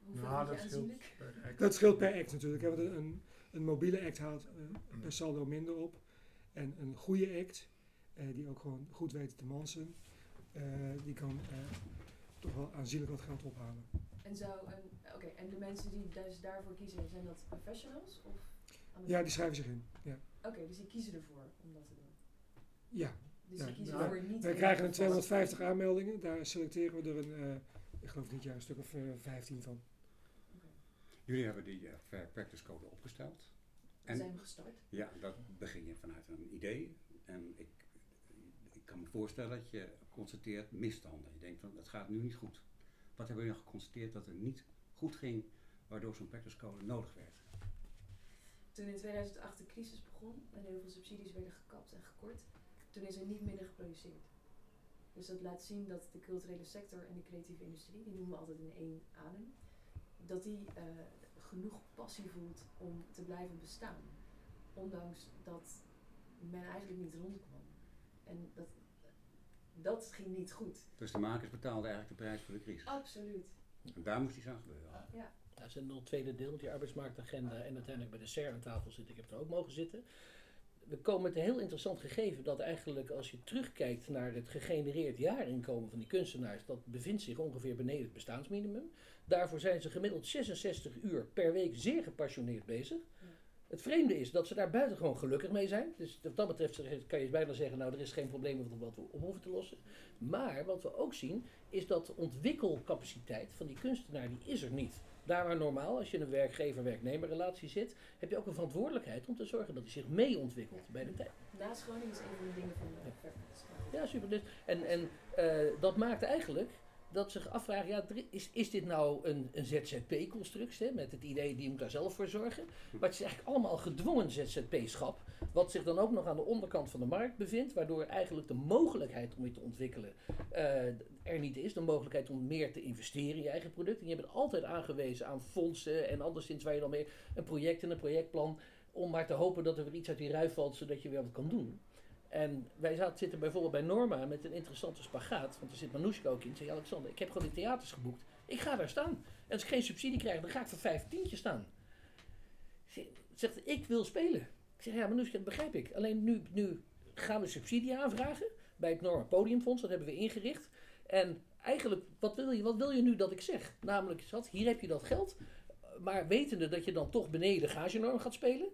Hoeveel Nou, dat scheelt. per act. Dat scheelt per act natuurlijk. hè, want Een, een, mobiele act haalt eh, per saldo minder op. En een goede act, eh, die ook gewoon goed weet te mansen, eh, die kan eh, toch wel aanzienlijk wat geld ophalen. En zou een... Oké, en de mensen die dus daarvoor kiezen, zijn dat professionals? Of Ja, die schrijven zich in. Ja. Oké, dus die kiezen ervoor om dat te doen. ja. Dus Ja, kiezen nou, ervoor niet... Wij om krijgen een vast- 250 aanmeldingen. Daar selecteren we er een, eh, ik geloof dit jaar een stuk of eh, 15 van. Oké. Jullie hebben die eh, Fair Practice Code opgesteld. We En zijn gestart. ja, dat begin je vanuit een idee. En ik, ik kan me voorstellen dat je constateert misstanden. Je denkt van, dat gaat nu niet goed. Wat hebben jullie geconstateerd dat er niet goed ging, waardoor zo'n practice code nodig werd? Toen in 2008 de crisis begon en heel veel subsidies werden gekapt en gekort, toen is er niet minder geproduceerd. Dus dat laat zien dat de culturele sector en de creatieve industrie, die noemen we altijd in één adem, dat die eh, genoeg passie voelt om te blijven bestaan. Ondanks dat men eigenlijk niet rondkwam. En dat, dat ging niet goed. Dus de makers betaalden eigenlijk de prijs voor de crisis. Absoluut. En daar moest iets aan gebeuren. Ja. Dat is nog een tweede deel, die arbeidsmarktagenda en uiteindelijk bij de SER aan tafel zitten. Ik heb er ook mogen zitten. We komen met een heel interessant gegeven dat eigenlijk als je terugkijkt naar het gegenereerd jaarinkomen van die kunstenaars, dat bevindt zich ongeveer beneden het bestaansminimum. Daarvoor zijn ze gemiddeld 66 uur per week zeer gepassioneerd bezig. Ja. Het vreemde is dat ze daar buitengewoon gelukkig mee zijn. Dus wat dat betreft kan je bijna zeggen, nou er is geen probleem wat we op hoeven te lossen. Maar wat we ook zien, is dat de ontwikkelcapaciteit van die kunstenaar, die is er niet. Daar waar normaal, als je in een werkgever-werknemer relatie zit, heb je ook een verantwoordelijkheid om te zorgen dat hij zich mee ontwikkelt bij de tijd. Naast Groningen is een van de dingen van de Fairfax. Ja, super. Dus, en en eh, dat maakt eigenlijk dat zich afvragen, ja, is, is dit nou een, een ZZP-constructie, met het idee die moet daar zelf voor zorgen? Maar het is eigenlijk allemaal gedwongen ZZP-schap, wat zich dan ook nog aan de onderkant van de markt bevindt, waardoor eigenlijk de mogelijkheid om je te ontwikkelen eh, er niet is. De mogelijkheid om meer te investeren in je eigen product. En je bent altijd aangewezen aan fondsen en anderszins waar je dan meer een project en een projectplan, om maar te hopen dat er weer iets uit die rui valt, zodat je weer wat kan doen. En wij zaten, zitten bijvoorbeeld bij Norma met een interessante spagaat. Want er zit Manoushka ook in. Zei Alexander, ik heb gewoon die theaters geboekt. Ik ga daar staan. En als ik geen subsidie krijg, dan ga ik voor vijf tientjes staan. Ze zegt, ik wil spelen. Ik zeg, ja Manoushka, dat begrijp ik. Alleen nu, nu gaan we subsidie aanvragen bij het Norma Podiumfonds. Dat hebben we ingericht. En eigenlijk, wat wil je, wat wil je nu dat ik zeg? Namelijk, zat, hier heb je dat geld. Maar wetende dat je dan toch beneden de gagenorm gaat spelen.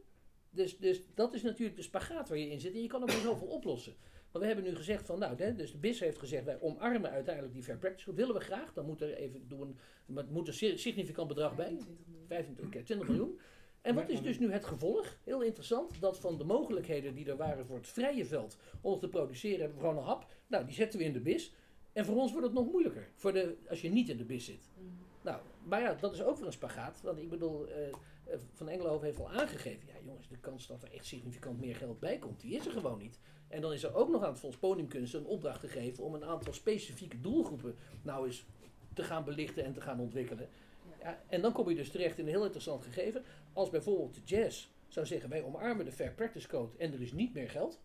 Dus, dus dat is natuurlijk de spagaat waar je in zit. En je kan ook maar zoveel <coughs> oplossen. Maar we hebben nu gezegd van, nou, hè, dus de BIS heeft gezegd, wij omarmen uiteindelijk die fair practice. Dat willen we graag. Dan moet er even doen, maar het moet een si- significant bedrag bij. 25 miljoen. 25, oké, 20 miljoen. En wat is dus nu het gevolg? Heel interessant, dat van de mogelijkheden die er waren voor het vrije veld om te produceren, hebben we gewoon een hap. Nou, die zetten we in de bis. En voor ons wordt het nog moeilijker, voor de, als je niet in de bis zit. Mhm. Nou, maar ja, dat is ook weer een spagaat. Want ik bedoel, eh, Van Engelhoven heeft al aangegeven, ja jongens, de kans dat er echt significant meer geld bij komt, die is er gewoon niet. En dan is er ook nog aan het Fonds een opdracht gegeven om een aantal specifieke doelgroepen nou eens te gaan belichten en te gaan ontwikkelen. Ja, en dan kom je dus terecht in een heel interessant gegeven. Als bijvoorbeeld de jazz zou zeggen, wij omarmen de Fair Practice Code en er is niet meer geld.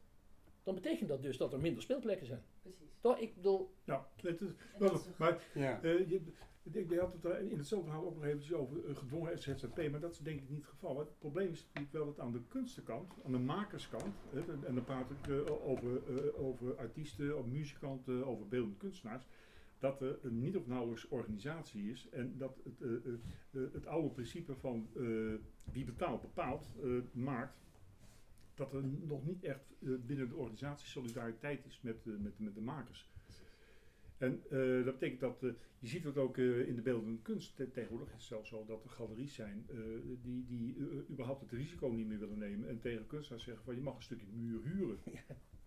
Dan betekent dat dus dat er minder speelplekken zijn. Precies. Toch? Ik bedoel, Ja, is, wel, dat is maar Ja. eh, je, ik had het er in hetzelfde verhaal ook nog eventjes over gedwongen ZZP, maar dat is denk ik niet het geval. Het probleem is natuurlijk wel dat aan de kunstenkant, aan de makerskant, en dan praat ik eh, over, eh, over artiesten, over muzikanten, over beeldende kunstenaars, dat er een niet of nauwelijks organisatie is en dat het, eh, het oude principe van wie betaalt bepaalt, maakt, dat er nog niet echt binnen de organisatie solidariteit is met, met, met de makers. En eh, dat betekent dat, eh, je ziet het ook eh, in de beeldende kunst te- tegenwoordig, is het zelfs zo dat er galeries zijn die, die überhaupt het risico niet meer willen nemen en tegen kunstenaars zeggen van je mag een stukje muur huren. <laughs>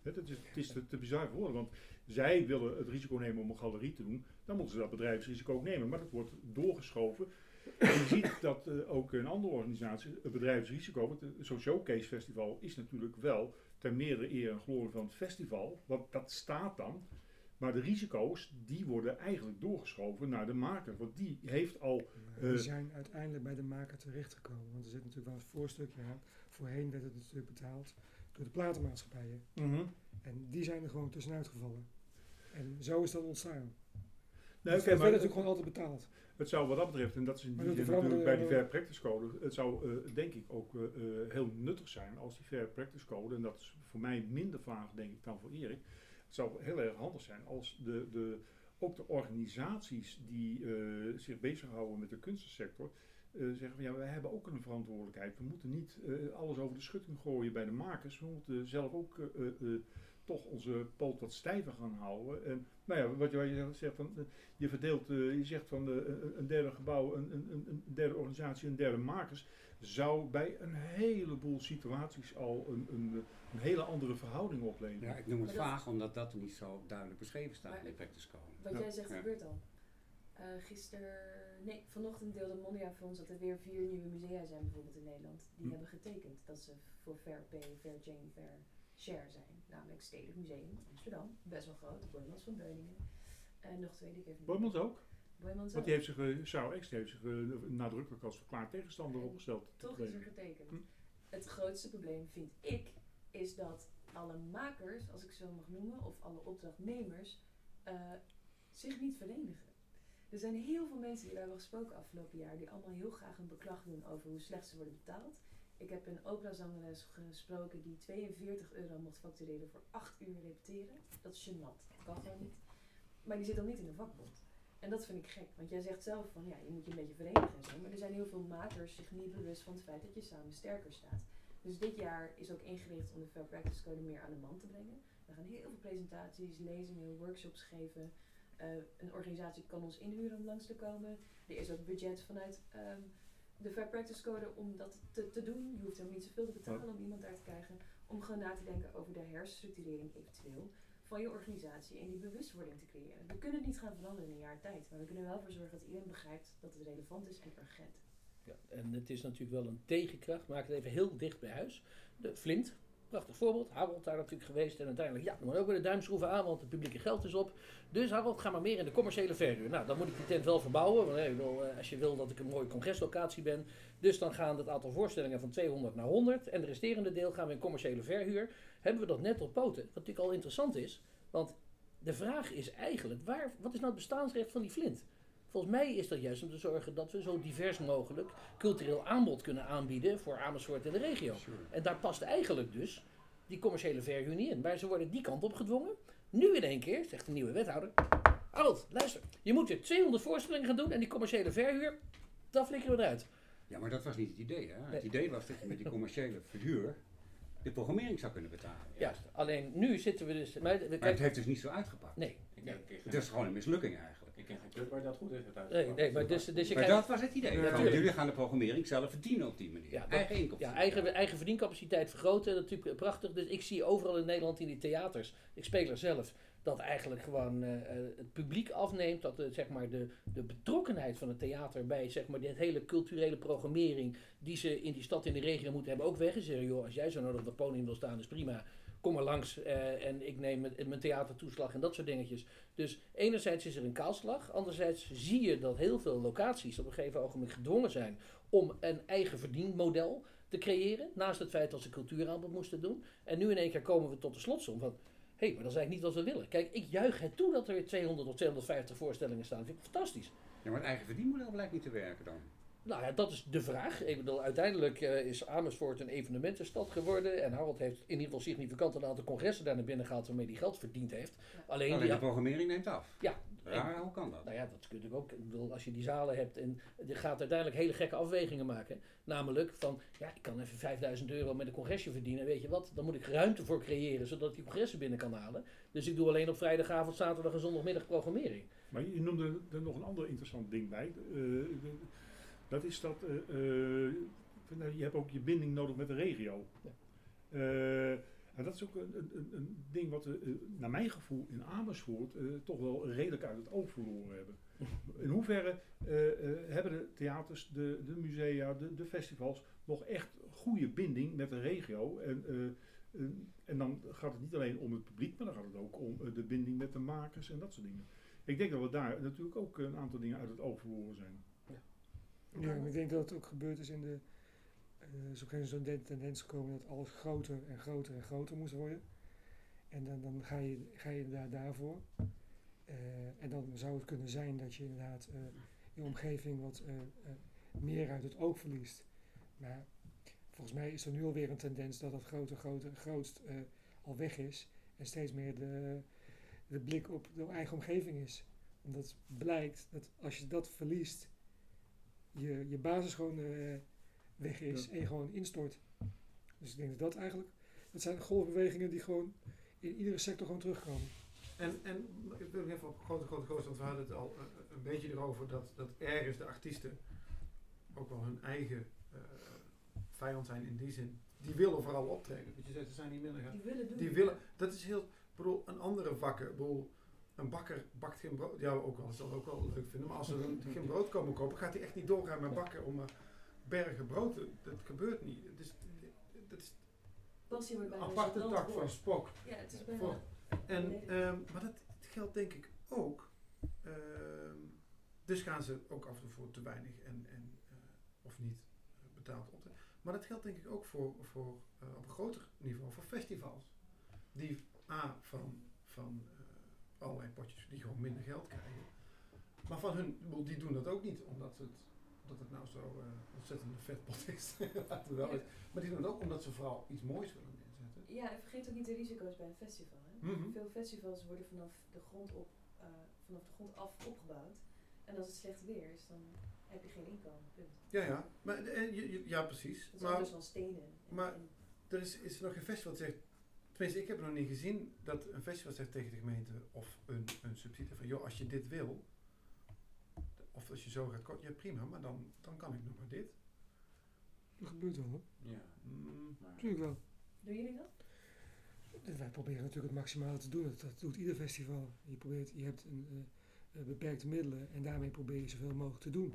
Dat is, het is te, te bizar voor woorden, want zij willen het risico nemen om een galerie te doen, dan moeten ze dat bedrijfsrisico ook nemen, maar dat wordt doorgeschoven. En je ziet dat ook in andere organisaties het bedrijfsrisico, want zo'n showcase festival is natuurlijk wel ter meerdere eer en glorie van het festival, want dat staat dan. Maar de risico's, die worden eigenlijk doorgeschoven naar de maker. Want die heeft al... Maar die Eh, zijn uiteindelijk bij de maker terechtgekomen. Want er zit natuurlijk wel een voorstukje aan. Voorheen werd het natuurlijk betaald door de platenmaatschappijen. En die zijn er gewoon tussenuit gevallen. En zo is dat ontstaan. Nee, het oké, werd maar natuurlijk gewoon altijd betaald. het zou wat dat betreft, en dat is in die zin natuurlijk bij die Fair Practice Code, het zou eh, denk ik ook eh, heel nuttig zijn als die Fair Practice Code, en dat is voor mij minder vraag denk ik dan voor Erik, het zou heel erg handig zijn als de, de, ook de organisaties die eh, zich bezighouden met de kunstensector, eh, zeggen van ja, wij hebben ook een verantwoordelijkheid. We moeten niet eh, alles over de schutting gooien bij de makers. We moeten zelf ook toch onze poot wat stijver gaan houden. En nou ja, wat je, zegt, van, je verdeelt, je zegt van een derde gebouw, een, een- een derde organisatie, een derde makers, zou bij een heleboel situaties al een, een, een hele andere verhouding opleveren. Ja, ik noem het dat- vaag omdat dat er niet zo duidelijk beschreven staat in de practice code. Wat Ja. jij zegt Ja. gebeurt al. Eh gisteren, nee, vanochtend deelde Mondia voor ons dat er weer vier nieuwe musea zijn bijvoorbeeld in Nederland. Die Hm. hebben getekend dat ze voor Fair Pay, Fair Jane, Fair Share zijn. Namelijk Stedelijk Museum Amsterdam, best wel groot, Boymans van Beuningen. En nog twee die ik even niet- Boymans ook? Boymans Want ook. die heeft zich, eh, Charles X die heeft zich eh, nadrukkelijk als verklaard tegenstander En opgesteld. Toch is er getekend. Hm. Het grootste probleem vind ik, is dat alle makers, als ik zo mag noemen, of alle opdrachtnemers, eh, zich niet verenigen. Er zijn heel veel mensen die we hebben gesproken afgelopen jaar, die allemaal heel graag een beklag doen over hoe slecht ze worden betaald. Ik heb een operazangeres gesproken die 42 euro mocht factureren voor 8 uur repeteren. Dat is gênant. Dat kan gewoon niet. Maar die zit dan niet in de vakbond. En dat vind ik gek, want jij zegt zelf van ja, je moet je een beetje verenigen en zo. Maar er zijn heel veel makers zich niet bewust van het feit dat je samen sterker staat. Dus dit jaar is ook ingericht om de Fair Practice Code meer aan de man te brengen. We gaan heel veel presentaties, lezingen, workshops geven. Eh, een organisatie kan ons inhuren om langs te komen. Er is ook budget vanuit ehm, de Fair Practice Code om dat te, te doen. Je hoeft helemaal niet zoveel te betalen om iemand daar te krijgen. Om gewoon na te denken over de herstructurering eventueel van je organisatie en die bewustwording te creëren. We kunnen het niet gaan veranderen in een jaar tijd, maar we kunnen wel voor zorgen dat iedereen begrijpt dat het relevant is en urgent. Ja, en het is natuurlijk wel een tegenkracht. Maak het even heel dicht bij huis. De Flint, prachtig voorbeeld. Harold daar natuurlijk geweest. En uiteindelijk, ja, dan moet ook weer de duimschroeven aan, want het publieke geld is op. Dus Harold, ga maar meer in de commerciële verhuur. Nou, dan moet ik die tent wel verbouwen. Want, bedoel, eh, als je wil dat ik een mooie congreslocatie ben. Dus dan gaan het aantal voorstellingen van 200 naar 100. En de resterende deel gaan we in commerciële verhuur. Hebben we dat net op poten. Wat natuurlijk al interessant is. Want de vraag is eigenlijk, waar, wat is nou het bestaansrecht van die Flint? Volgens mij is dat juist om te zorgen dat we zo divers mogelijk cultureel aanbod kunnen aanbieden voor Amersfoort en de regio. En daar past eigenlijk dus die commerciële verhuur niet in. Maar ze worden die kant op gedwongen. Nu in één keer, zegt de nieuwe wethouder. Harold, luister, je moet weer 200 voorstellingen gaan doen en die commerciële verhuur, dat flikkeren we eruit. Ja, maar dat was niet het idee. Hè? Nee. Het idee was dat je met die commerciële verhuur de programmering zou kunnen betalen. Juist, alleen nu zitten we dus... Maar, we Maar het heeft dus niet zo uitgepakt. nee, Ik Het is gewoon een mislukking eigenlijk. Ik ken geen club waar dat goed uitgepakt. nee, nee maar dus, dus je Maar kijkt... dat was het idee. Ja, jullie gaan de programmering zelf verdienen op die manier. Ja, eigen inkomsten. Ja, eigen, eigen verdiencapaciteit vergroten, dat is natuurlijk prachtig. Dus ik zie overal in Nederland in die theaters, ik speel er zelf, dat eigenlijk gewoon eh, eh, het publiek afneemt. Dat de, zeg maar de, de betrokkenheid van het theater bij zeg maar, dit hele culturele programmering die ze in die stad in de regio moeten hebben ook weg is. Joh, als jij zo nodig op het podium wil staan is prima. kom maar langs eh, en ik neem mijn, theatertoeslag en dat soort dingetjes. Dus enerzijds is er een kaalslag, anderzijds zie je dat heel veel locaties op een gegeven ogenblik gedwongen zijn om een eigen verdienmodel te creëren, naast het feit dat ze cultuuraanbod moesten doen. En nu in één keer komen we tot de slotsom hey, maar dat is eigenlijk niet wat we willen. Kijk, ik juich het toe dat er 200 of 250 voorstellingen staan, dat vind ik fantastisch. Ja, maar het eigen verdienmodel blijkt niet te werken dan. Nou ja, dat is de vraag. Ik bedoel, uiteindelijk eh, is Amersfoort een evenementenstad geworden. En Harold heeft in ieder geval significant een aantal congressen daar naar binnen gehaald waarmee hij geld verdiend heeft. Alleen, Alleen die- de programmering neemt af. Ja. Raar, hoe kan dat? nou ja, dat kun je natuurlijk ook. Ik bedoel, als je die zalen hebt en je gaat uiteindelijk hele gekke afwegingen maken. Namelijk van, ja, ik kan even 5000 euro met een congresje verdienen. Weet je wat, dan moet ik ruimte voor creëren zodat ik die congressen binnen kan halen. Dus ik doe alleen op vrijdagavond, zaterdag en zondagmiddag programmering. Maar je noemde er nog een ander interessant ding bij. Eh, dat is dat eh, eh, nou, je hebt ook je binding nodig met de regio. Ja. En dat is ook een, een, een- ding wat we, eh, naar mijn gevoel, in Amersfoort eh, toch wel redelijk uit het oog verloren hebben. <laughs> In hoeverre eh, hebben de theaters, de, de musea, de, de festivals nog echt goede binding met de regio? En, en, dan gaat het niet alleen om het publiek, maar dan gaat het ook om de binding met de makers en dat soort dingen. Ik denk dat we daar natuurlijk ook een aantal dingen uit het oog verloren zijn. Ja, maar ik denk dat het ook gebeurd is in de. Eh is op een gegeven moment zo'n de- tendens gekomen dat alles groter en groter en groter moest worden. En dan, dan ga, je, ga je daar daarvoor. Eh, en dan zou het kunnen zijn dat je inderdaad eh, je omgeving wat meer uit het oog verliest. Maar volgens mij is er nu alweer een tendens dat dat groter, groter, grootst al weg is. En steeds meer de, de blik op de eigen omgeving is. Omdat blijkt dat als je dat verliest, je, je basis gewoon weg is Ja. en je gewoon instort. Dus ik denk dat dat eigenlijk, dat zijn golfbewegingen die gewoon in iedere sector gewoon terugkomen. En, en ik wil even op grote, grote, grote, want we hadden het al eh, een beetje erover dat, dat ergens de artiesten ook wel hun eigen eh, vijand zijn in die zin. Die willen vooral optreden. Dat je zegt, ze zijn niet minder Die willen doen. Die willen, dat is heel, ik bedoel, een andere vakken. Ik bedoel, een bakker bakt geen brood. Ja, ook wel, dat zal ook wel leuk vinden. Maar als ze <laughs> geen brood komen kopen, gaat hij echt niet doorgaan met bakken om eh, bergen brood Dat gebeurt niet. Het is, dat is wordt een aparte tak woord. van spok. Ja, het is bijna... Voor- En, ehm, maar dat geldt denk ik ook. ehm, dus gaan ze ook af en toe voor te weinig en, en, eh, of niet eh, betaald op. Maar dat geldt denk ik ook voor, voor eh, op een groter niveau voor festivals. Die A van, van allerlei potjes die gewoon minder geld krijgen. Maar van hun, die doen dat ook niet omdat het, omdat het nou zo eh, ontzettend een vetpot is. <laughs> Wel Ja. Maar die doen het ook omdat ze vooral iets moois willen neerzetten. Ja, en vergeet ook niet de risico's bij een festival. Hè? Mhm. Veel festivals worden vanaf de grond op, eh, vanaf de grond af opgebouwd. En als het slecht weer is, dan heb je geen inkomen. Punt. Ja, ja. Maar, en je- ja, precies. Dat is Maar anders dan stenen. En- maar- en- er is, is er nog geen festival dat zegt... Tenminste, ik heb nog niet gezien dat een festival zegt tegen de gemeente of een, een subsidie van... joh, als je dit wil, of als je zo gaat korten, ja prima, maar dan, dan kan ik nog maar dit. Dat gebeurt wel hoor. Ja, Mm, maar Natuurlijk wel. Doen jullie dat? En wij proberen natuurlijk het maximale te doen. Dat, dat doet ieder festival. Je, probeert, je hebt een, eh, eh, beperkte middelen en daarmee probeer je zoveel mogelijk te doen.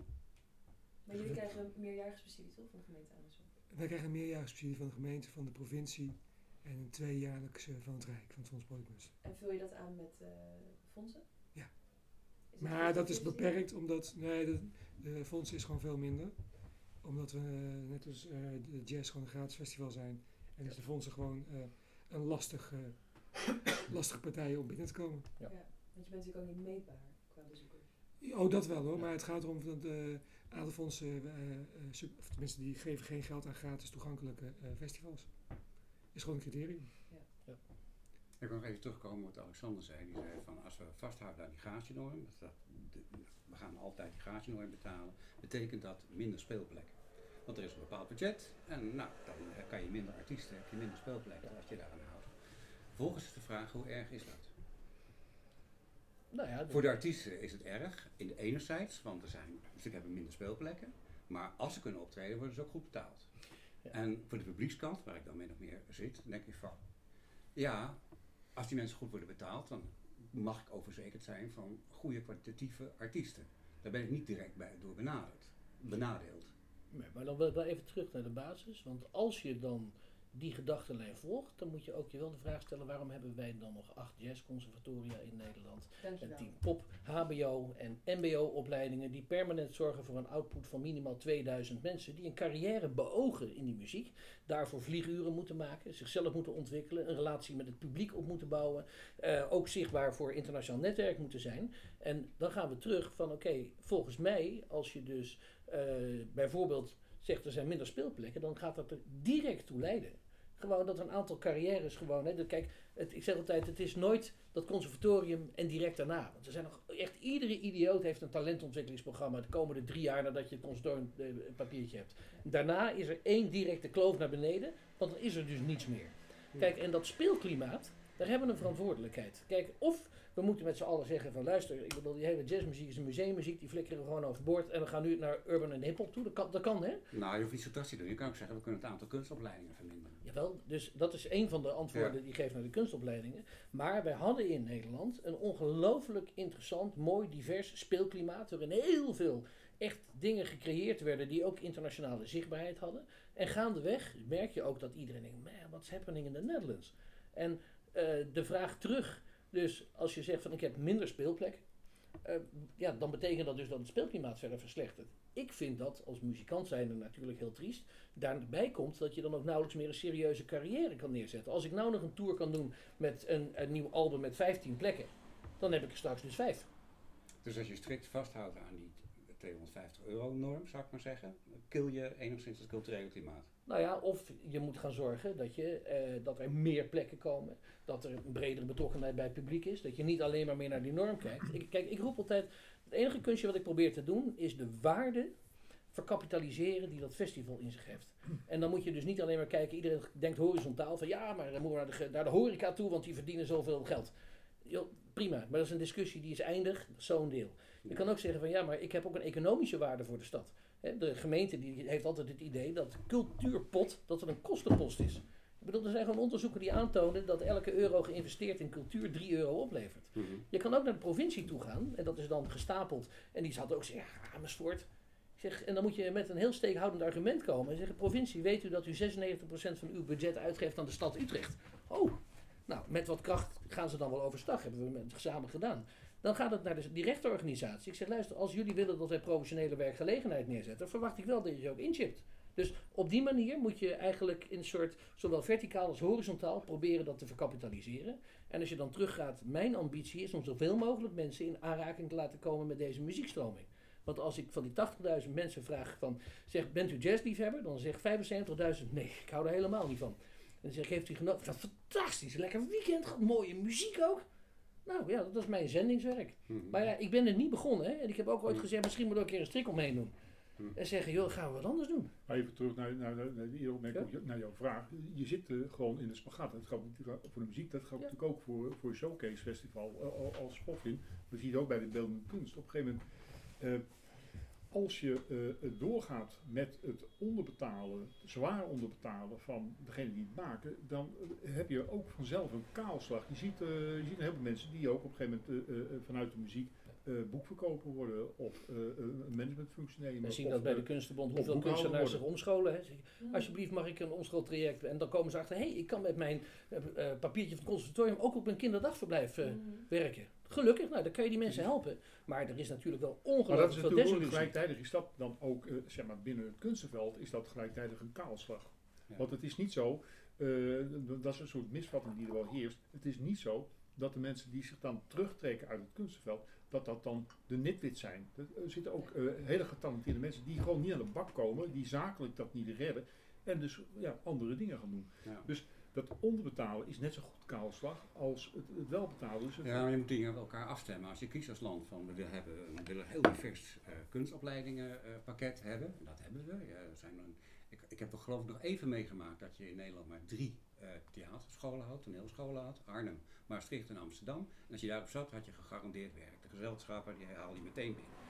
Maar jullie krijgen een toch van de gemeente Amersfoort? Wij krijgen een meerjaarssubsidie van de gemeente, van de provincie en een tweejaarlijkse van het Rijk, van het Fonds. En vul je dat aan met eh, fondsen? Maar dat is 50-50? beperkt omdat, nee, de, de fonds is gewoon veel minder. Omdat we, eh, net als eh, de jazz, gewoon een gratis festival zijn. En is de fondsen gewoon eh, een lastig, <coughs> lastige partij om binnen te komen. Ja, want je bent natuurlijk ook niet meetbaar qua bezoekers. Oh, dat wel hoor, maar het gaat erom dat de aantal fondsen, eh, eh, of tenminste die geven geen geld aan gratis toegankelijke eh, festivals. Is gewoon een criterium. Ik wil nog even terugkomen op wat Alexander zei. Die zei van als we vasthouden aan die gratienorm, dat dat we gaan altijd die gratienorm betalen, betekent dat minder speelplekken. Want er is een bepaald budget en nou, dan kan je minder artiesten, heb je minder speelplekken als je daaraan houdt. Vervolgens is de vraag, hoe erg is dat? Nou ja, Voor de artiesten is het erg, in de enerzijds, want er zijn, ze hebben minder speelplekken. Maar als ze kunnen optreden, worden ze ook goed betaald. Ja. En voor de publiekskant, waar ik dan min of meer zit, denk ik van, ja, als die mensen goed worden betaald, dan mag ik overzekerd zijn van goede kwalitatieve artiesten. Daar ben ik niet direct bij door benaderd, benadeeld. Nee, maar dan wel even terug naar de basis. Want als je dan die gedachtenlijn volgt, dan moet je ook je wel de vraag stellen waarom hebben wij dan nog acht jazzconservatoria in Nederland en tien pop, HBO en MBO-opleidingen die permanent zorgen voor een output van minimaal 2000 mensen die een carrière beogen in die muziek, daarvoor vlieguren moeten maken, zichzelf moeten ontwikkelen, een relatie met het publiek op moeten bouwen, eh, ook zichtbaar voor internationaal netwerk moeten zijn. En dan gaan we terug van oké, volgens mij, als je dus eh, bijvoorbeeld zegt er zijn minder speelplekken, dan gaat dat er direct toe leiden. Gewoon dat een aantal carrières gewoon. Hè, dat, kijk, het, ik zeg altijd, het is nooit dat conservatorium en direct daarna. Want er zijn nog echt, iedere idioot heeft een talentontwikkelingsprogramma de komende drie jaar nadat je het conservatorium eh, papiertje hebt. Daarna is er één directe kloof naar beneden, want dan is er dus niets meer. Kijk, en dat speelklimaat, daar hebben we een verantwoordelijkheid. Kijk, of we moeten met z'n allen zeggen van luister, ik bedoel, die hele jazzmuziek is een museummuziek, die flikkeren we gewoon overboord en we gaan nu naar urban en hip-hop toe. Dat kan, dat kan hè? Nou, je hoeft niet zo drastisch te doen. Je kan ook zeggen, we kunnen het aantal kunstopleidingen verminderen. Jawel, dus dat is een van de antwoorden die ik geef naar de kunstopleidingen. Maar wij hadden in Nederland een ongelooflijk interessant, mooi, divers speelklimaat. Waarin heel veel echt dingen gecreëerd werden die ook internationale zichtbaarheid hadden. En gaandeweg merk je ook dat iedereen denkt, man, what's happening in the Netherlands? En eh, de vraag terug, dus als je zegt van ik heb minder speelplek, eh, ja, dan betekent dat dus dat het speelklimaat verder verslechtert. Ik vind dat als muzikant zijnde natuurlijk heel triest. Daarbij komt dat je dan ook nauwelijks meer een serieuze carrière kan neerzetten. Als ik nou nog een tour kan doen met een, een nieuw album met 15 plekken, dan heb ik er straks dus vijf. Dus als je strikt vasthoudt aan die 250 euro norm, zou ik maar zeggen, kill je enigszins het culturele klimaat. Nou ja, of je moet gaan zorgen dat, je, eh, dat er meer plekken komen. Dat er een bredere betrokkenheid bij het publiek is. Dat je niet alleen maar meer naar die norm kijkt. Ik, kijk, ik roep altijd, het enige kunstje wat ik probeer te doen, is de waarde verkapitaliseren die dat festival in zich heeft. En dan moet je dus niet alleen maar kijken, iedereen denkt horizontaal van ja, maar dan moeten we naar de, de horeca toe, want die verdienen zoveel geld. Prima, maar dat is een discussie die is eindig, zo'n deel. Je kan ook zeggen van ja, maar ik heb ook een economische waarde voor de stad. De gemeente die heeft altijd het idee dat cultuurpot dat het een kostenpost is. Ik bedoel, er zijn gewoon onderzoeken die aantonen dat elke euro geïnvesteerd in cultuur 3 euro oplevert. Mhm. Je kan ook naar de provincie toe gaan en dat is dan gestapeld. En die zat ook zeggen, ja, Amersfoort. Ik zeg, en dan moet je met een heel steekhoudend argument komen en zeggen, provincie, weet u dat u 96% van uw budget uitgeeft aan de stad Utrecht? Oh, nou, met wat kracht gaan ze dan wel overstag, hebben we met samen gedaan. Dan gaat het naar de, die rechtenorganisatie. Ik zeg, luister, als jullie willen dat wij professionele werkgelegenheid neerzetten, verwacht ik wel dat je ze ook inchipt. Dus op die manier moet je eigenlijk in een soort, zowel verticaal als horizontaal, proberen dat te verkapitaliseren. En als je dan teruggaat, mijn ambitie is om zoveel mogelijk mensen in aanraking te laten komen met deze muziekstroming. Want als ik van die 80.000 mensen vraag van, zeg, bent u jazzliefhebber? Dan zegt 75.000, nee, ik hou er helemaal niet van. En zeg ik, heeft u genoten? Fantastisch, lekker weekend mooie muziek ook. Nou ja, dat is mijn zendingswerk. Mhm. Maar ja, ik ben er niet begonnen. Hè? En ik heb ook ooit gezegd, misschien moet ik ook een keer een strik omheen doen. Hm. En zeggen, joh, gaan we wat anders doen. Maar even terug naar, naar, naar, naar, die opmerking, Ja. naar jouw vraag. Je zit eh, gewoon in de spagaat. Dat geldt natuurlijk ook voor de muziek, dat geldt Ja. natuurlijk ook voor, voor een showcase festival eh, al- als Spoffin. We zien het ook bij de beeldende kunst. Op een gegeven moment, eh, als je eh, doorgaat met het onderbetalen, zwaar onderbetalen van degene die het maken, dan eh, heb je ook vanzelf een kaalslag. Je ziet, eh, je ziet een heleboel mensen die ook op een gegeven moment vanuit de muziek eh, boekverkoper worden of eh, een managementfunctie nemen. We zien of, dat bij de Kunstenbond, of hoeveel kunstenaars zich omscholen. Hè. Zeg, Mm. Alsjeblieft mag ik een omschooltraject. En dan komen ze achter, hé, hey, ik kan met mijn papiertje van het conservatorium ook op een kinderdagverblijf eh, Mm. werken. Gelukkig, nou, dan kan je die mensen helpen. Maar er is natuurlijk wel Maar dat is ongelooflijk veel natuurlijk desillusie. gelijktijdig is dat dan ook, eh, zeg maar, binnen het kunstenveld is dat gelijktijdig een kaalslag. Ja. Want het is niet zo, eh, dat is een soort misvatting die er wel heerst. Het is niet zo dat de mensen die zich dan terugtrekken uit het kunstenveld, dat dat dan de nitwit zijn. Er zitten ook eh, hele getalenteerde mensen die gewoon niet aan de bak komen, die zakelijk dat niet redden en dus ja, andere dingen gaan doen. Ja. Dus dat onderbetalen is net zo goed kaalslag als het, het welbetalen. Dus Ja, maar je moet dingen met elkaar afstemmen. Als je kiest als land van we willen, hebben, we willen een heel divers eh kunstopleidingenpakket hebben, en dat hebben we. Ja, er zijn ik, ik heb toch geloof ik nog even meegemaakt dat je in Nederland maar drie eh, theaterscholen had, toneelscholen had. Arnhem, Maastricht en Amsterdam. En als je daarop zat, had je gegarandeerd werk. De gezelschappen die haalde je meteen binnen.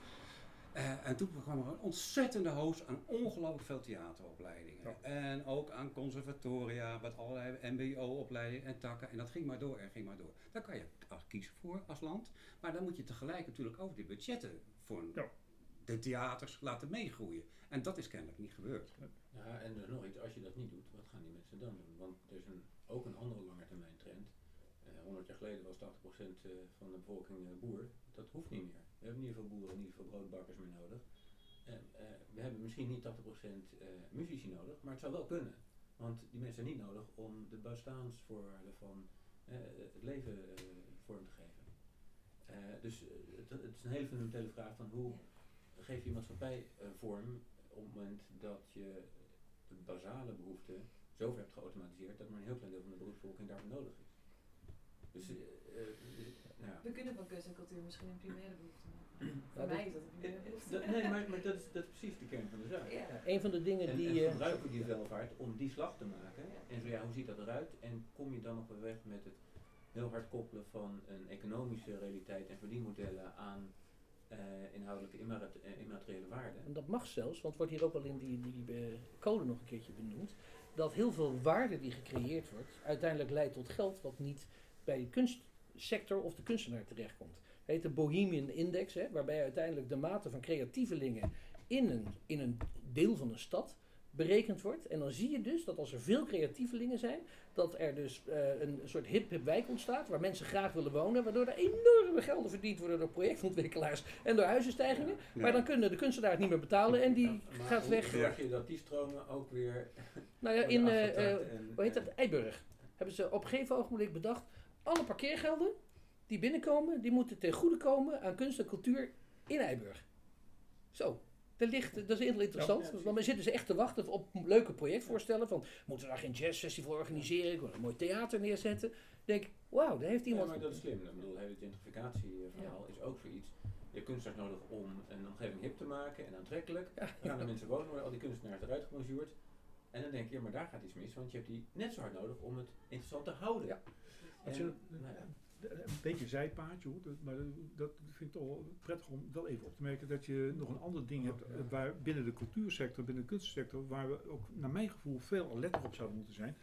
Eh, en toen kwam er een ontzettende hoos aan ongelooflijk veel theateropleidingen. Ja. En ook aan conservatoria, met allerlei mbo-opleidingen en takken. En dat ging maar door en ging maar door. Daar kan je als kiezen voor als land. Maar dan moet je tegelijk natuurlijk ook die budgetten voor Ja. de theaters laten meegroeien. En dat is kennelijk niet gebeurd. Ja, en er is nog iets, als je dat niet doet, wat gaan die mensen dan doen? Want er is een, ook een andere langetermijn trend. Eh 100 jaar geleden was 80% eh, van de bevolking eh, boer. Dat hoeft niet meer. We hebben niet veel boeren, niet veel broodbakkers meer nodig. Eh, we hebben misschien niet 80% eh muzici nodig, maar het zou wel kunnen. Want die mensen zijn niet nodig om de bestaansvoorwaarden van eh, het leven vorm te geven. Dus het, is een hele fundamentele vraag van hoe geef je maatschappij vorm op het moment dat je de basale behoeften zover hebt geautomatiseerd dat maar een heel klein deel van de beroepsbevolking daarvoor nodig is. Dus, eh, eh, ja. We kunnen van kunst en cultuur misschien een primaire behoefte maken. Voor Ja, mij dat- is dat een primaire eh, behoefte. nee, maar, maar dat, is, dat is precies de kern van de zaak. Ja. Ja, een van de dingen En, die... en gebruiken die welvaart om die slag te maken. Ja. En zo ja, hoe ziet dat eruit? En kom je dan op een weg met het heel hard koppelen van een economische realiteit en verdienmodellen aan eh, inhoudelijke imma- immateriële waarden? En dat mag zelfs, want wordt hier ook wel in die, die code nog een keertje benoemd, dat heel veel waarde die gecreëerd wordt, uiteindelijk leidt tot geld wat niet bij de kunstsector of de kunstenaar terechtkomt. Het heet de Bohemian Index, hè, waarbij uiteindelijk de mate van creatievelingen in een, in een deel van een stad berekend wordt. En dan zie je dus dat als er veel creatievelingen zijn, dat er dus eh, een soort hip-hip wijk ontstaat waar mensen graag willen wonen, waardoor er enorme gelden verdiend worden door projectontwikkelaars en door huizenstijgingen. Ja. Maar dan kunnen de kunstenaars niet meer betalen en die Ja, maar gaat hoe weg. zorg je dat die stromen ook weer Nou ja, in, eh, eh, en- hoe heet dat, Eiburg, hebben ze op een gegeven ogenblik bedacht, alle parkeergelden die binnenkomen, die moeten ten goede komen aan kunst en cultuur in Eiburg. Zo. Er ligt, dat is heel interessant, Ja, want dan zitten ze echt te wachten op leuke projectvoorstellen van, moeten we daar geen jazzfestival organiseren, ik wil een mooi theater neerzetten. Dan denk ik, wauw, daar heeft Ja, iemand... maar dat is slim. Ik bedoel, het gentrificatieverhaal is ook zoiets. Je hebt kunstenaars nodig om een omgeving hip te maken en aantrekkelijk. Ja. Dan gaan de mensen wonen, worden al die kunstenaars eruit gebonjourd. En dan denk je, ja, maar daar gaat iets mis, want je hebt die net zo hard nodig om het interessant te houden. Ja. En, je- nou ja. Een beetje een zijpaadje maar dat- vind ik toch wel prettig om wel even op te merken dat je nog een ander ding hebt eh, waar binnen de cultuursector, binnen de kunstsector, waar we ook naar mijn gevoel veel alerter op zouden moeten zijn.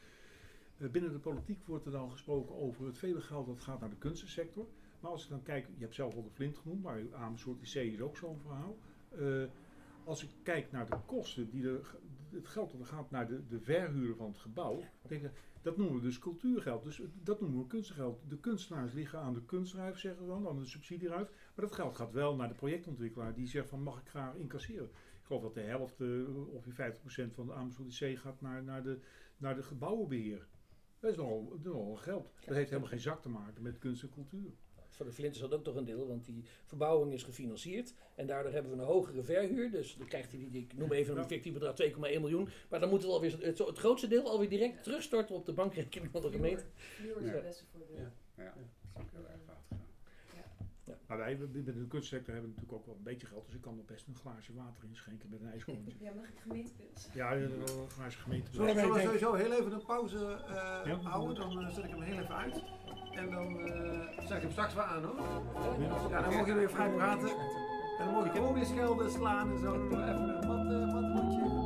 Eh, binnen de politiek wordt er dan gesproken over het vele geld dat gaat naar de kunstensector. Maar als ik dan kijk, je hebt zelf al de Flint genoemd, maar Amersfoort IC is ook zo'n verhaal. Eh, als ik kijk naar de kosten, die er, het geld dat er gaat naar de, de verhuur van het gebouw, denk ik, dat noemen we dus cultuurgeld. Dus dat noemen we kunstgeld. De kunstenaars liggen aan de kunstruif, zeggen we dan, aan de subsidieruif. Maar dat geld gaat wel naar de projectontwikkelaar die zegt van mag ik graag incasseren. Ik geloof dat de helft, eh, ongeveer 50% van de Amersfoort gaat naar, naar, de, naar de gebouwenbeheer. Dat is nogal, nogal geld. Dat heeft helemaal geen zak te maken met kunst en cultuur. Voor de Flint is dat ook toch een deel, want die verbouwing is gefinancierd. En daardoor hebben we een hogere verhuur. Dus dan krijgt hij, die, ik noem even een fictief bedrag, 2,1 miljoen. Maar dan moet het, alweer, het, het grootste deel alweer direct terugstorten op de bankrekening van de gemeente. Ja. het beste voorbeeld. Ja. Ja, dat is ook heel erg fout gedaan. Maar wij we- binnen de kunstsector hebben natuurlijk ook wel een beetje geld. Dus ik kan er best een glaasje water inschenken met een ijsklontje. Ja, mag ik gemeentepils? Ja, wel een glaasje gemeente. Zullen we ik denk- sowieso heel even een pauze eh, Ja. houden? Dan eh, zet ik hem heel even uit. En dan eh, zet ik hem straks weer aan hoor. Ja, dan mogen jullie weer vrij praten. En dan mogen je gewoon weer schelden, slaan en zo. Even een mat, uh, matwoordje.